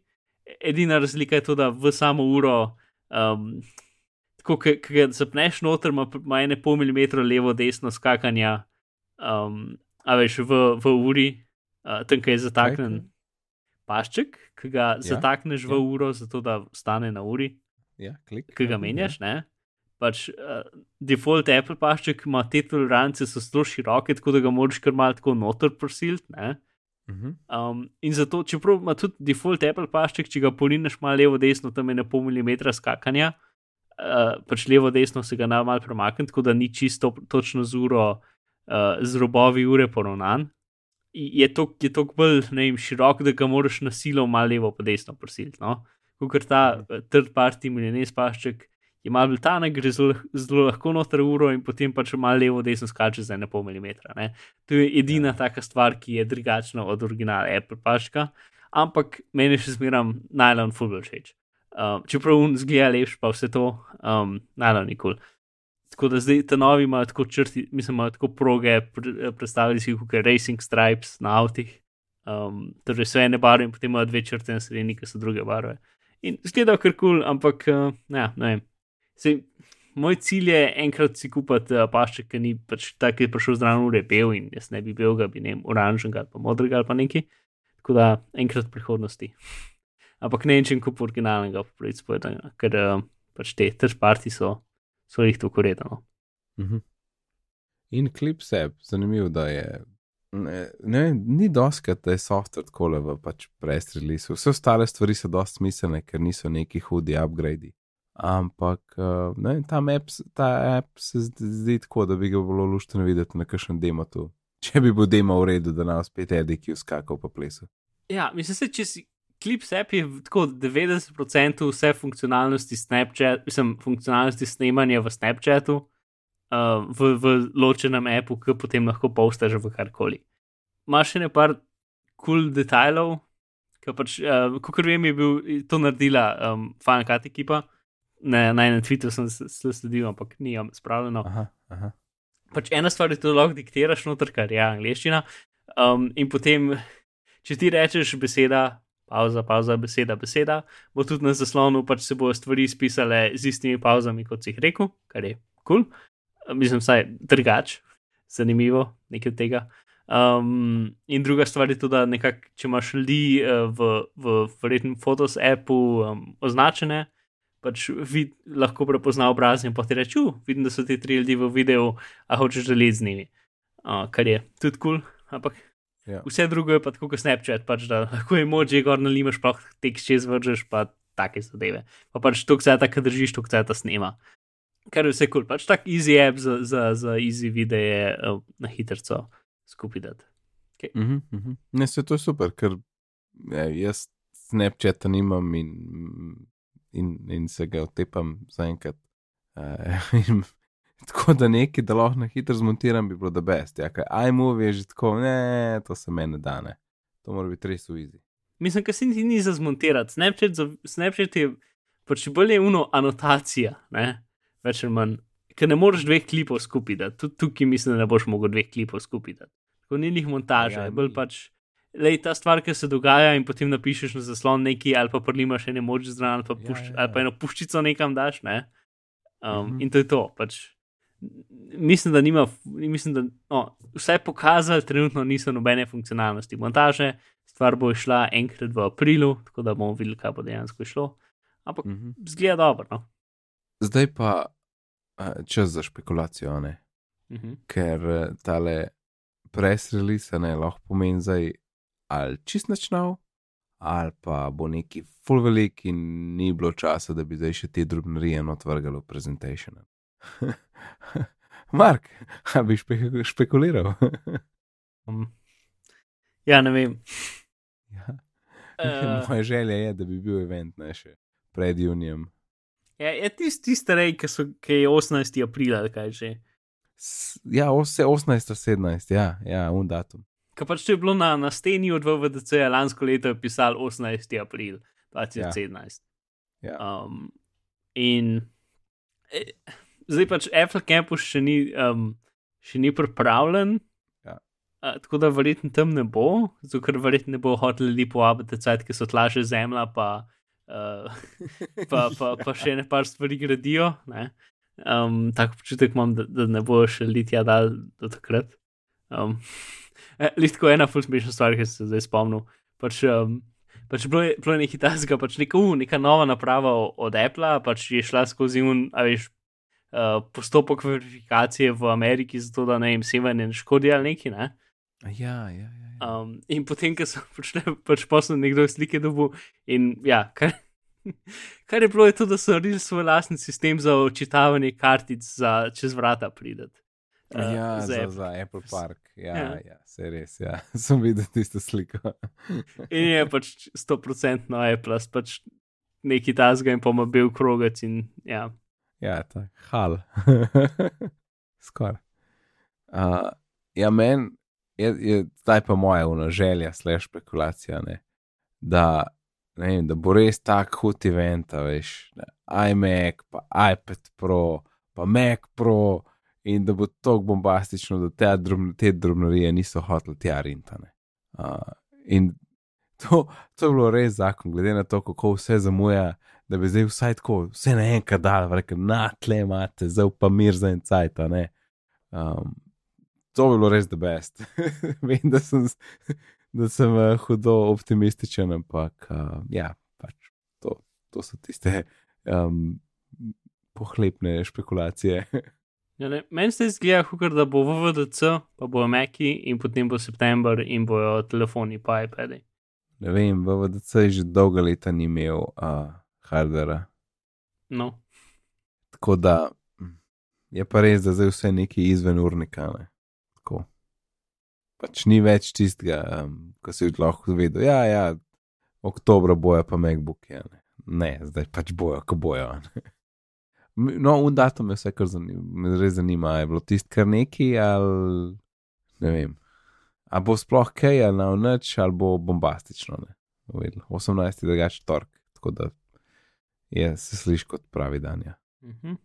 S2: Edina razlika je to, da v samo uro, um, tako ki ga zapneš noter, ima, ima ene pol milimetra levo, desno skakanja, um, a veš v, v uri, uh, tam kaj je zataknen okay. pašček, ki ga ja, zatakneš ja. v uro, zato da stane na uri.
S1: Ja, klik.
S2: Ki ga ja, menjaš, ja. ne? Pač uh, default Apple pašček ima te tolerance, so zelo široke, tako da ga moraš kar malo tako noter prosiliti.
S1: Mhm.
S2: Um, in zato, čeprav ima tudi default Apple pašček, če ga polineš malo levo, desno, tam je na pol milimetra skakanja, uh, pač levo, desno se ga na malo premakne, tako da ni čisto točno z uro, uh, z robovi ure poravnan. Je to, je to bolj vem, širok, da ga moraš na silo malo levo, pa desno prosiliti. No? Ker ta uh, third party milijonis pašček je malo tanek, gre zelo, zelo lahko noter uro in potem pač malo levo, desno skače za eno pol milimetra. Ne? To je edina ja. taka stvar, ki je drugačna od originala Apple paška, ampak meni še zmeram najlon football všeč. Um, čeprav un zgleda lepš, pa vse to, um, najlon nikoli. Tako da zdaj ta novi ima tako črti, mislim, ima tako proge, predstavljali si jih kot racing stripes na avtih. Um, torej, vse ene barve in potem ima dve črte na sredini, ki so druge barve. In zgleda kar kul, cool, ampak uh, ja, ne vem. Sej, moj cilj je enkrat si kupiti uh, pašček, ki ni pač tako, ki je prišel zraven ure bel in jaz ne bi bil ga, bi ne vem, oranžnega ali pa modrega ali pa neki. Tako da enkrat v prihodnosti. Ampak ne vem, kup originalnega, pravic povedano, ker uh, pač te tržparti so, so jih to koredano.
S1: Uh -huh. In klip se, zanimivo, da je. Ne, ne, ni doskrat, da je software tako le v pač prestrelisu. Vse ostale stvari so dosti smiselne, ker niso neki hudi upgradi. Ampak uh, ne, app, ta app se zdi tako, da bi ga bilo luštno videti na kakšnem demo tu. Če bi bil demo v redu, da nam spet edi, ki uskakal po plesu.
S2: Ja, mislim, se, če si Clips app je tako 90% vse funkcionalnosti Snapchat, mislim, funkcionalnosti snemanja v Snapchatu, uh, v, v ločenem appu, ki potem lahko postaš v karkoli. Imaš še nekaj kul cool detajlov, ki pač, uh, kot vem, je bil to naredila um, Cut ekipa. Ne, na enem Twitteru sem se sledil, ampak ni jim spravljeno. Aha, aha. Pač ena stvar je, da lahko diktiraš noter, kar je angliščina. Um, in potem, če ti rečeš beseda, pauza, pauza, beseda, beseda, bo tudi na zaslonu pač se bodo stvari spisale z istimi pauzami, kot si jih rekel, kar je kul. Cool mislim, vsaj drugač, zanimivo, nekaj od tega. Um, in druga stvar je tudi, da nekak, če imaš ljudi uh, v, v verjetnem Photos appu um, označene, pač vid, lahko prepozna obraz in pa ti reče: Vidim, da so ti tri ljudi v videu, a hočeš deliti z njimi. Uh, kar je tudi kul, cool, ampak ja. vse drugo je pa tako kot Snapchat, pač, da lahko je moč, gor nalimaš, pa tekst čez vržeš, pa take zadeve. Pa pač to, kar ti držiš, to, kar ti snema kar je vse kul, cool. pač tak easy app za, za, za easy videe uh, na hitro skupaj. Okay.
S1: Mm -hmm, mm -hmm. Ne, se to je super, ker ja, jaz Snapchat nimam in, in, in se ga otepam zaenkrat. Uh, tako da nekaj, da lahko na hitro zmontiram, bi bilo da best. Ja, kaj iMovie je že tako, ne, to se meni dane. To mora biti res uizi.
S2: Mislim, da se ni, ni za zmontirati. Snapchat, Snapchat je pač bolje uno anotacija. Ne? več ali manj, ker ne moreš dveh klipov skupaj, da tudi tukaj mislim, da ne boš mogel dveh klipov skupaj. Tako ni njih montaža, ja, je bolj pač. Lej, ta stvar, ki se dogaja, in potem napišeš na zaslon nekaj, ali pa prilimaš eno moč zraven, ali, ja, ja, ja. ali pa eno puščico nekam daš. Ne? Um, mhm. In to je to. Pač, mislim, da nima, mislim, da no, vse pokazali, trenutno niso nobene funkcionalnosti montaže. Stvar bo šla enkrat v aprilu, tako da bomo videli, kaj bo dejansko šlo. Ampak mhm. zgleda dobro. No?
S1: Zdaj pa čas za špekulacijo, uh mhm. ker e, tale presrelisa ne lahko pomeni zdaj ali čist načnal, ali pa bo neki full velik in ni bilo časa, da bi zdaj še te drobnarije otvrgali v prezentation. Mark, ali bi špe špekuliral?
S2: um, ja, ne vem.
S1: Ja. Uh, Moja želja je, da bi bil event ne še pred junijem.
S2: Je, ja, je tisti tist rej, ki, ki je 18. aprila, kaj že.
S1: Ja, vse 18. 17. Ja, ja un datum.
S2: Kaj pač je bilo na, na steni od VDC, lansko leto je pisal 18. april 2017. Ja. Ja. Um, in e, zdaj pač Apple Campus še ni, um, še ni pripravljen. Ja. Uh, tako da verjetno tam ne bo, zato ker verjetno ne bo hotel ljudi povabiti, ki so tlaže zemlja, pa uh, pa, pa, pa še ne par stvari gradijo. Um, tako občutek imam, da, da ne bo še litija dal do takrat. Um, Litko je ena ful smešna stvar, ki se zdaj spomnil. Pač, um, pač bilo je, je nekaj tasga, pač neka, uh, neka nova naprava od Apple, pač je šla skozi un, a veš. Uh, postopek verifikacije v Ameriki, zato da ne jim sevanje ne škodi ali nekaj. Ne?
S1: Ja, ja, ja.
S2: Um, in potem, ko so počne, pač posnel nekdo slike dobu, in ja, kar, kar je bilo, je to, da so naredili svoj lastni sistem za očitavanje kartic za čez vrata prideti.
S1: Uh, ja, za, za, za Apple Park. Ja, ja. ja se res, ja. sem videl tisto sliko.
S2: in je pač 100% Apple, pač neki tasga in pomo bil krogec in ja.
S1: Ja, tako, hal. Skoraj. Uh, ja, meni je, je zdaj pa moja una želja, slash špekulacija, ne? Da, ne vem, da bo res tak hud event, veš, ne? iMac, pa iPad Pro, pa Mac Pro, in da bo to bombastično, da te, drobn, te drobnarije niso hoteli tja rintane. Uh, in to, to je bilo res zakon, glede na to, kako vse zamuja. Da bi zdaj vsaj tako, vse na enkrat dal, rekel, na tle imate, zdaj pa mir za en cajt. Um, to bi bilo res the best. Vem, da sem, da sem uh, hudo optimističen, ampak uh, ja, pač to, to so tiste um, pohlepne špekulacije.
S2: ja, Meni se zdi, da bo VDC, pa bo Meki in potem bo September in bojo telefoni, pa iPadi.
S1: Ne vem, VDC je že dolga leta ni imel uh, hardvera.
S2: No.
S1: Tako da je pa res, da zdaj vse neki izven urnika. Ne? pač ni več tistega, um, ko si lahko vedel. Ja, ja, oktobra bojo pa MacBook. Ja, ne. ne, zdaj pač bojo, ko bojo. No, un datum je vse, kar zanima, me res zanima. Je bilo tisto kar neki ali ne vem. A bo sploh kaj ali na noč ali bo bombastično. Ne? 18. drugač tork, tako da je se sliši kot pravi dan. Ja. Uh -huh.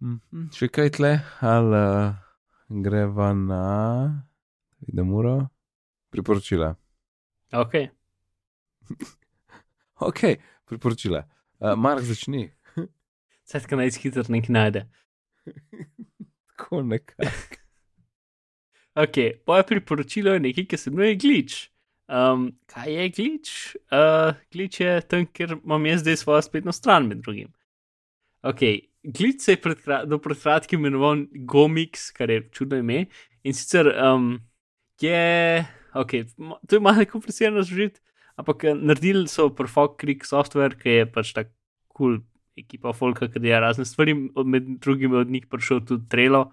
S1: Mm -hmm. Še kaj tle, ali uh, greva na, vidim, uro, priporočila.
S2: Ok.
S1: ok, priporočila. Uh, Mark začni.
S2: Skratka, naj hitro nekaj najde.
S1: Tako nekako.
S2: ok, moje priporočilo je nekaj, ki se imenuje glitch. Um, kaj je glitch? Uh, glitch je tam, kjer imam jaz zdaj svojo spletno stran med drugim. Ok, glitch se je pred, do pred kratkim imenoval Gomix, kar je čudno ime. In sicer um, je, ok, to je malo komplicirano zžiti, ampak eh, naredili so Perfect Creek software, ki je pač tako. Cool ekipa Folka, ki dela razne stvari, med drugim od njih prišel tudi Trelo.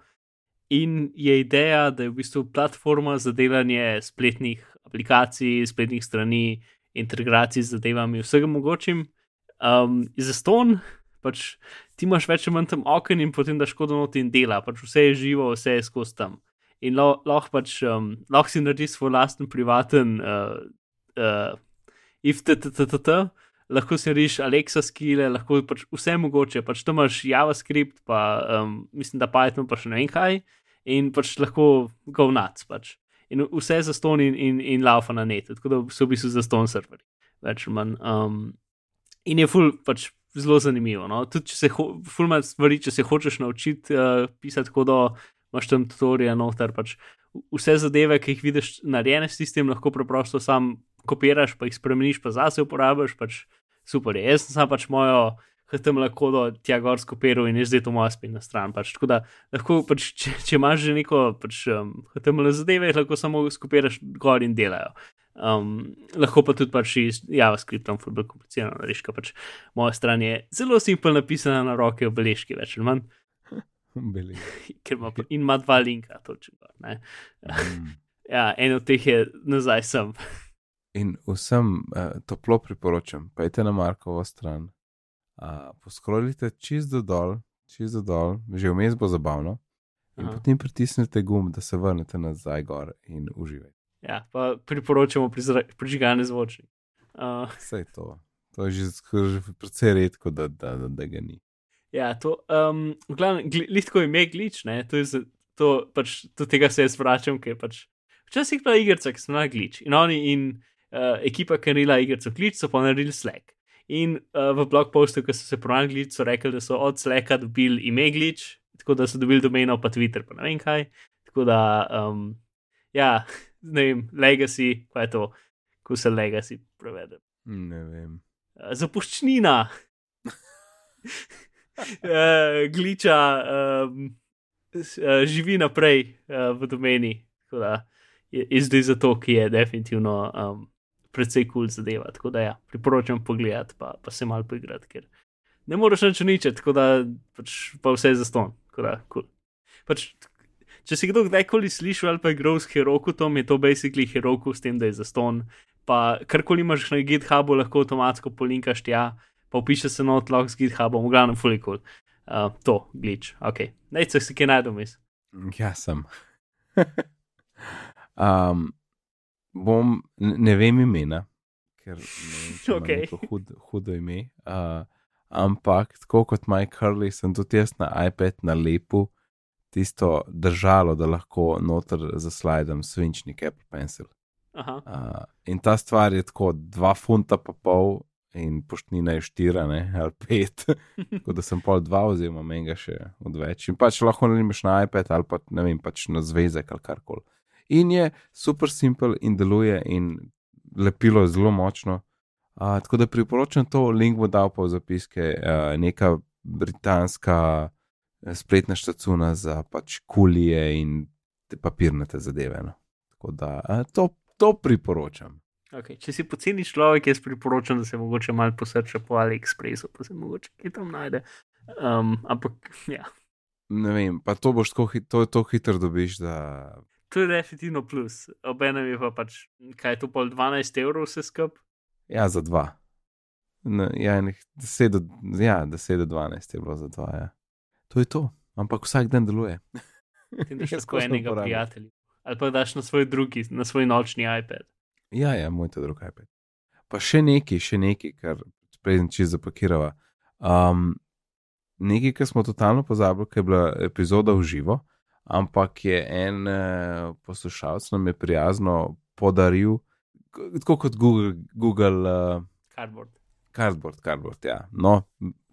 S2: In je ideja, da je v bistvu platforma za delanje spletnih aplikacij, spletnih strani, integracij z zadevami, vsega mogočim. Um, za ston, pač ti imaš več ali manj tam okn in potem da škodo noti in dela, pač vse je živo, vse je skozi tam. In lahko pač, um, lahko si narediš svoj lasten privaten, uh, uh, if tttt, lahko si reš Alexa skile, lahko pač vse mogoče, pač tam imaš JavaScript, pa um, mislim, da Python pa še ne vem kaj, in pač lahko go nuts. Pač. In vse za ston in, in, in laufa na netu, tako da so v bistvu za ston serveri, več ali manj. Um, in je ful pač zelo zanimivo. No? Tudi če se, ful manj stvari, če se hočeš naučiti uh, pisati kodo, imaš tam tutorial noter, pač vse zadeve, ki jih vidiš narejene s tistim, lahko preprosto sam kopiraš, pa jih spremeniš, pa zase uporabiš, pač super. Je. Jaz sem pač mojo HTML kodo tja gor skopiral in je zdaj to moja spletna stran. Pač, tako da lahko, pač, če, če imaš že neko pač, um, HTML zadeve, lahko samo skopiraš gor in delajo. Um, lahko pa tudi pač iz JavaScripta, zelo bolj komplicirano reči, pač moja stran je zelo simpel napisana na roke, obeležki več ali manj. Ker ima in ima dva linka, točno. Mm. ja, en od teh je nazaj sem.
S1: In vsem uh, toplo priporočam, pojdite na Markovo stran, uh, poskrolite čist do dol, čist do dol, že vmes bo zabavno, in Aha. potem pritisnite gum, da se vrnete nazaj gor in uživajte.
S2: Ja, pa priporočamo prižigane zvočnike.
S1: Uh. Vse je to. To je že, že precej redko, da, da, da, da ga ni.
S2: Ja, to, um, glavno, lihtko ime glič, ne, to je to, pač, to tega se jaz vračam, ker pač. Včasih pa igrice, ki so na glič. In oni in uh, ekipa, ki je naredila igrico klic, so pa naredili Slack. In uh, v blog postu, ki so se pronali, so rekli, da so od Slacka dobili ime Glitch, tako da so dobili domeno, pa Twitter, pa ne vem kaj. Tako da, um, ja, ne vem, legacy, kaj je to, ko se legacy prevede.
S1: Ne vem.
S2: Uh, zapuščnina. uh, Glitcha um, uh, živi naprej uh, v domeni. Je, je zdaj zato, ki je definitivno um, precej kul cool zadeva. Tako da ja, priporočam pogledati, pa, pa se malo poigrati, ker ne moreš več ničeti, tako da pač, pa vse je za ston. Cool. Pač, če si kdo kdajkoli slišal ali pa je igral s Herokutom, je to basically Heroku s tem, da je za ston. Pa karkoli imaš na GitHubu, lahko avtomatsko polinkaš tja, pa upiše se not log z GitHubom, v glavnem fulikul. Uh, to, glitch, ok. Najce si kaj najdem, mislim.
S1: Ja, sem. um, bom, ne vem imena, ker je okay. to hud, hudo ime. Uh, ampak tako kot Mike Hurley, sem tudi jaz na iPad na lepu tisto držalo, da lahko noter zaslidem svinčnik Apple Pencil. Uh, in ta stvar je tako dva funta pa pol. In poštnina je štiri, ali pet, tako da sem pol dva, oziroma menjega še odveč. In pač lahko ne imaš na iPad ali pa ne vem, pač na zvezek ali karkoli in je super simpel in deluje, in lepilo je zelo močno. Uh, tako da priporočam to, link bo dal pa v zapiske, uh, neka britanska eh, spletna štacuna za pač kulije in te papirnate zadeve. No. Tako da uh, to, to priporočam.
S2: Okay. Če si poceni človek, jaz priporočam, da se mogoče malo posrče po AliExpressu, pa se mogoče kaj tam najde. Um, ampak, ja.
S1: Ne vem, pa to boš tako hit, to, to hitro dobiš, da
S2: to je definitivno plus. Obenem je pa pač, kaj je to pol 12 evrov vse skup.
S1: Ja, za dva. No, ja, 10 do, ja, do 12 je bilo za dva. Ja. To je to, ampak vsak dan deluje.
S2: Ti daš tako enega prijatelja. Ali pa daš na svoj drugi, na svoj nočni iPad.
S1: Ja, ja, moj to drugi iPad. Pa še neki, še neki, kar prej če zapakirava. Um, nekaj, kar smo totalno pozabili, ker je bila epizoda v živo, ampak je en uh, poslušalec nam je prijazno podaril, tako kot Google. Google uh,
S2: Cardboard.
S1: Cardboard, cardboard, ja. No,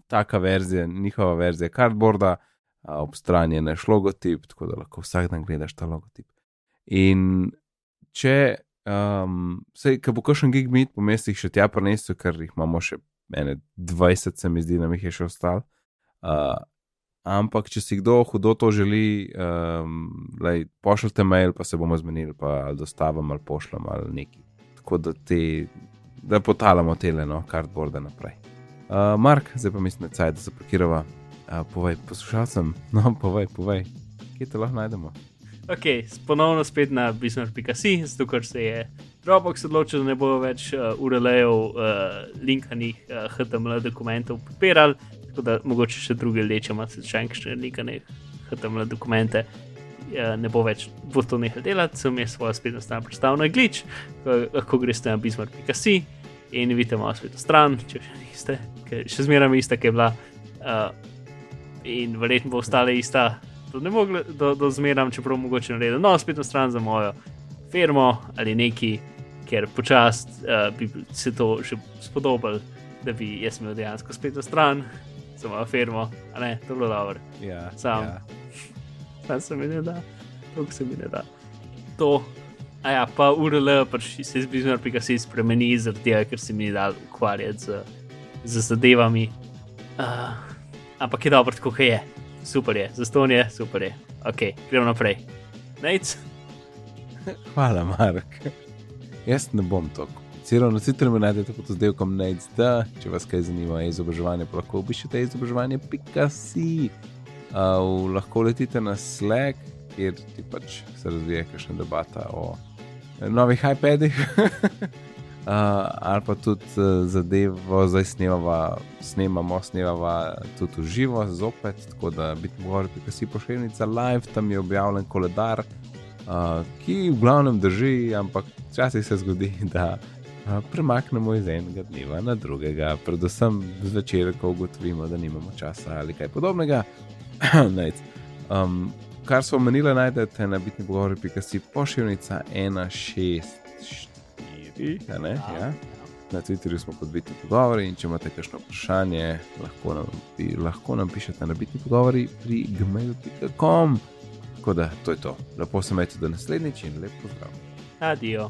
S1: taka verzija, njihova verzija cardboarda, ob strani je naš logotip, tako da lahko vsak dan gledaš ta logotip. In če um, se, ki bo kakšen gig meet po mestih še tja prenesel, ker jih imamo še ene 20, se mi zdi, da jih je še ostalo. Uh, ampak, če si kdo hudo to želi, um, lej, pošljite mail, pa se bomo zmenili, pa ali dostavam ali pošljem ali neki. Tako da ti, da potalamo teleno, cardboarde naprej. Uh, Mark, zdaj pa mislim, da je da zapakirava. Uh, povej, poslušalcem, no, povej, povej, kje te lahko najdemo.
S2: Ok, ponovno spet na bismarck.com, zato ker se je Dropbox odločil, da ne bo več uh, URL-ov, uh, linkanih uh, HTML dokumentov podpiral, tako da mogoče še druge lečemo, se še enkrat linkanih HTML dokumente. Ne bo več bo to nehal delati, sem jaz svojo spletno stran predstavil na glitch, lahko greste na bismarck.com in vidite mojo spletno stran, če še niste, ker še zmeraj ista, ki je bila uh, in verjetno bo ostala ista do, do, do zmeram, čeprav mogoče narediti no, spletno stran za mojo firmo ali neki, ker počasi uh, bi se to še spodobilo, da bi jaz imel dejansko spletno stran za mojo firmo. A ne, to je bilo dobro.
S1: Ja,
S2: sam.
S1: ja.
S2: Sam se mi ne da, to se mi ne da. To. A ja, pa URL pač se zbižal, da se spremeni zaradi tega, ker se mi ni dal ukvarjati z, z zadevami. Uh, ampak je dobro, tako je super je, za ston je, super je. Ok, gremo naprej. Nec.
S1: Hvala, Mark. Jaz ne bom to. Celo na Twitterju najdete kot zdevkom Nec, da če vas kaj zanima, je izobraževanje, lahko obiščete izobraževanje Pikasi. Uh, lahko letite na Slack, kjer ti pač se razvija kakšna debata o novih iPadih. Uh, ali pa tudi uh, zadevo, zdaj snemava, snemamo, snemamo tudi v živo, zopet, tako da biti mora, ki si pošiljnica live, tam je objavljen koledar, uh, ki v glavnem drži, ampak včasih se zgodi, da premaknemo iz enega dneva na drugega, predvsem zvečer, ko ugotovimo, da nimamo časa ali kaj podobnega. um, kar smo omenili, najdete na bitni pogovori, ki si pošiljnica 1.6 ne, ja. Na Twitterju smo kot biti pogovori in če imate kakšno vprašanje, lahko nam, lahko nam pišete na biti pogovori pri gmail.com. Tako da to je to. Lepo se imejte do naslednjič in lepo zdrav.
S2: Adijo.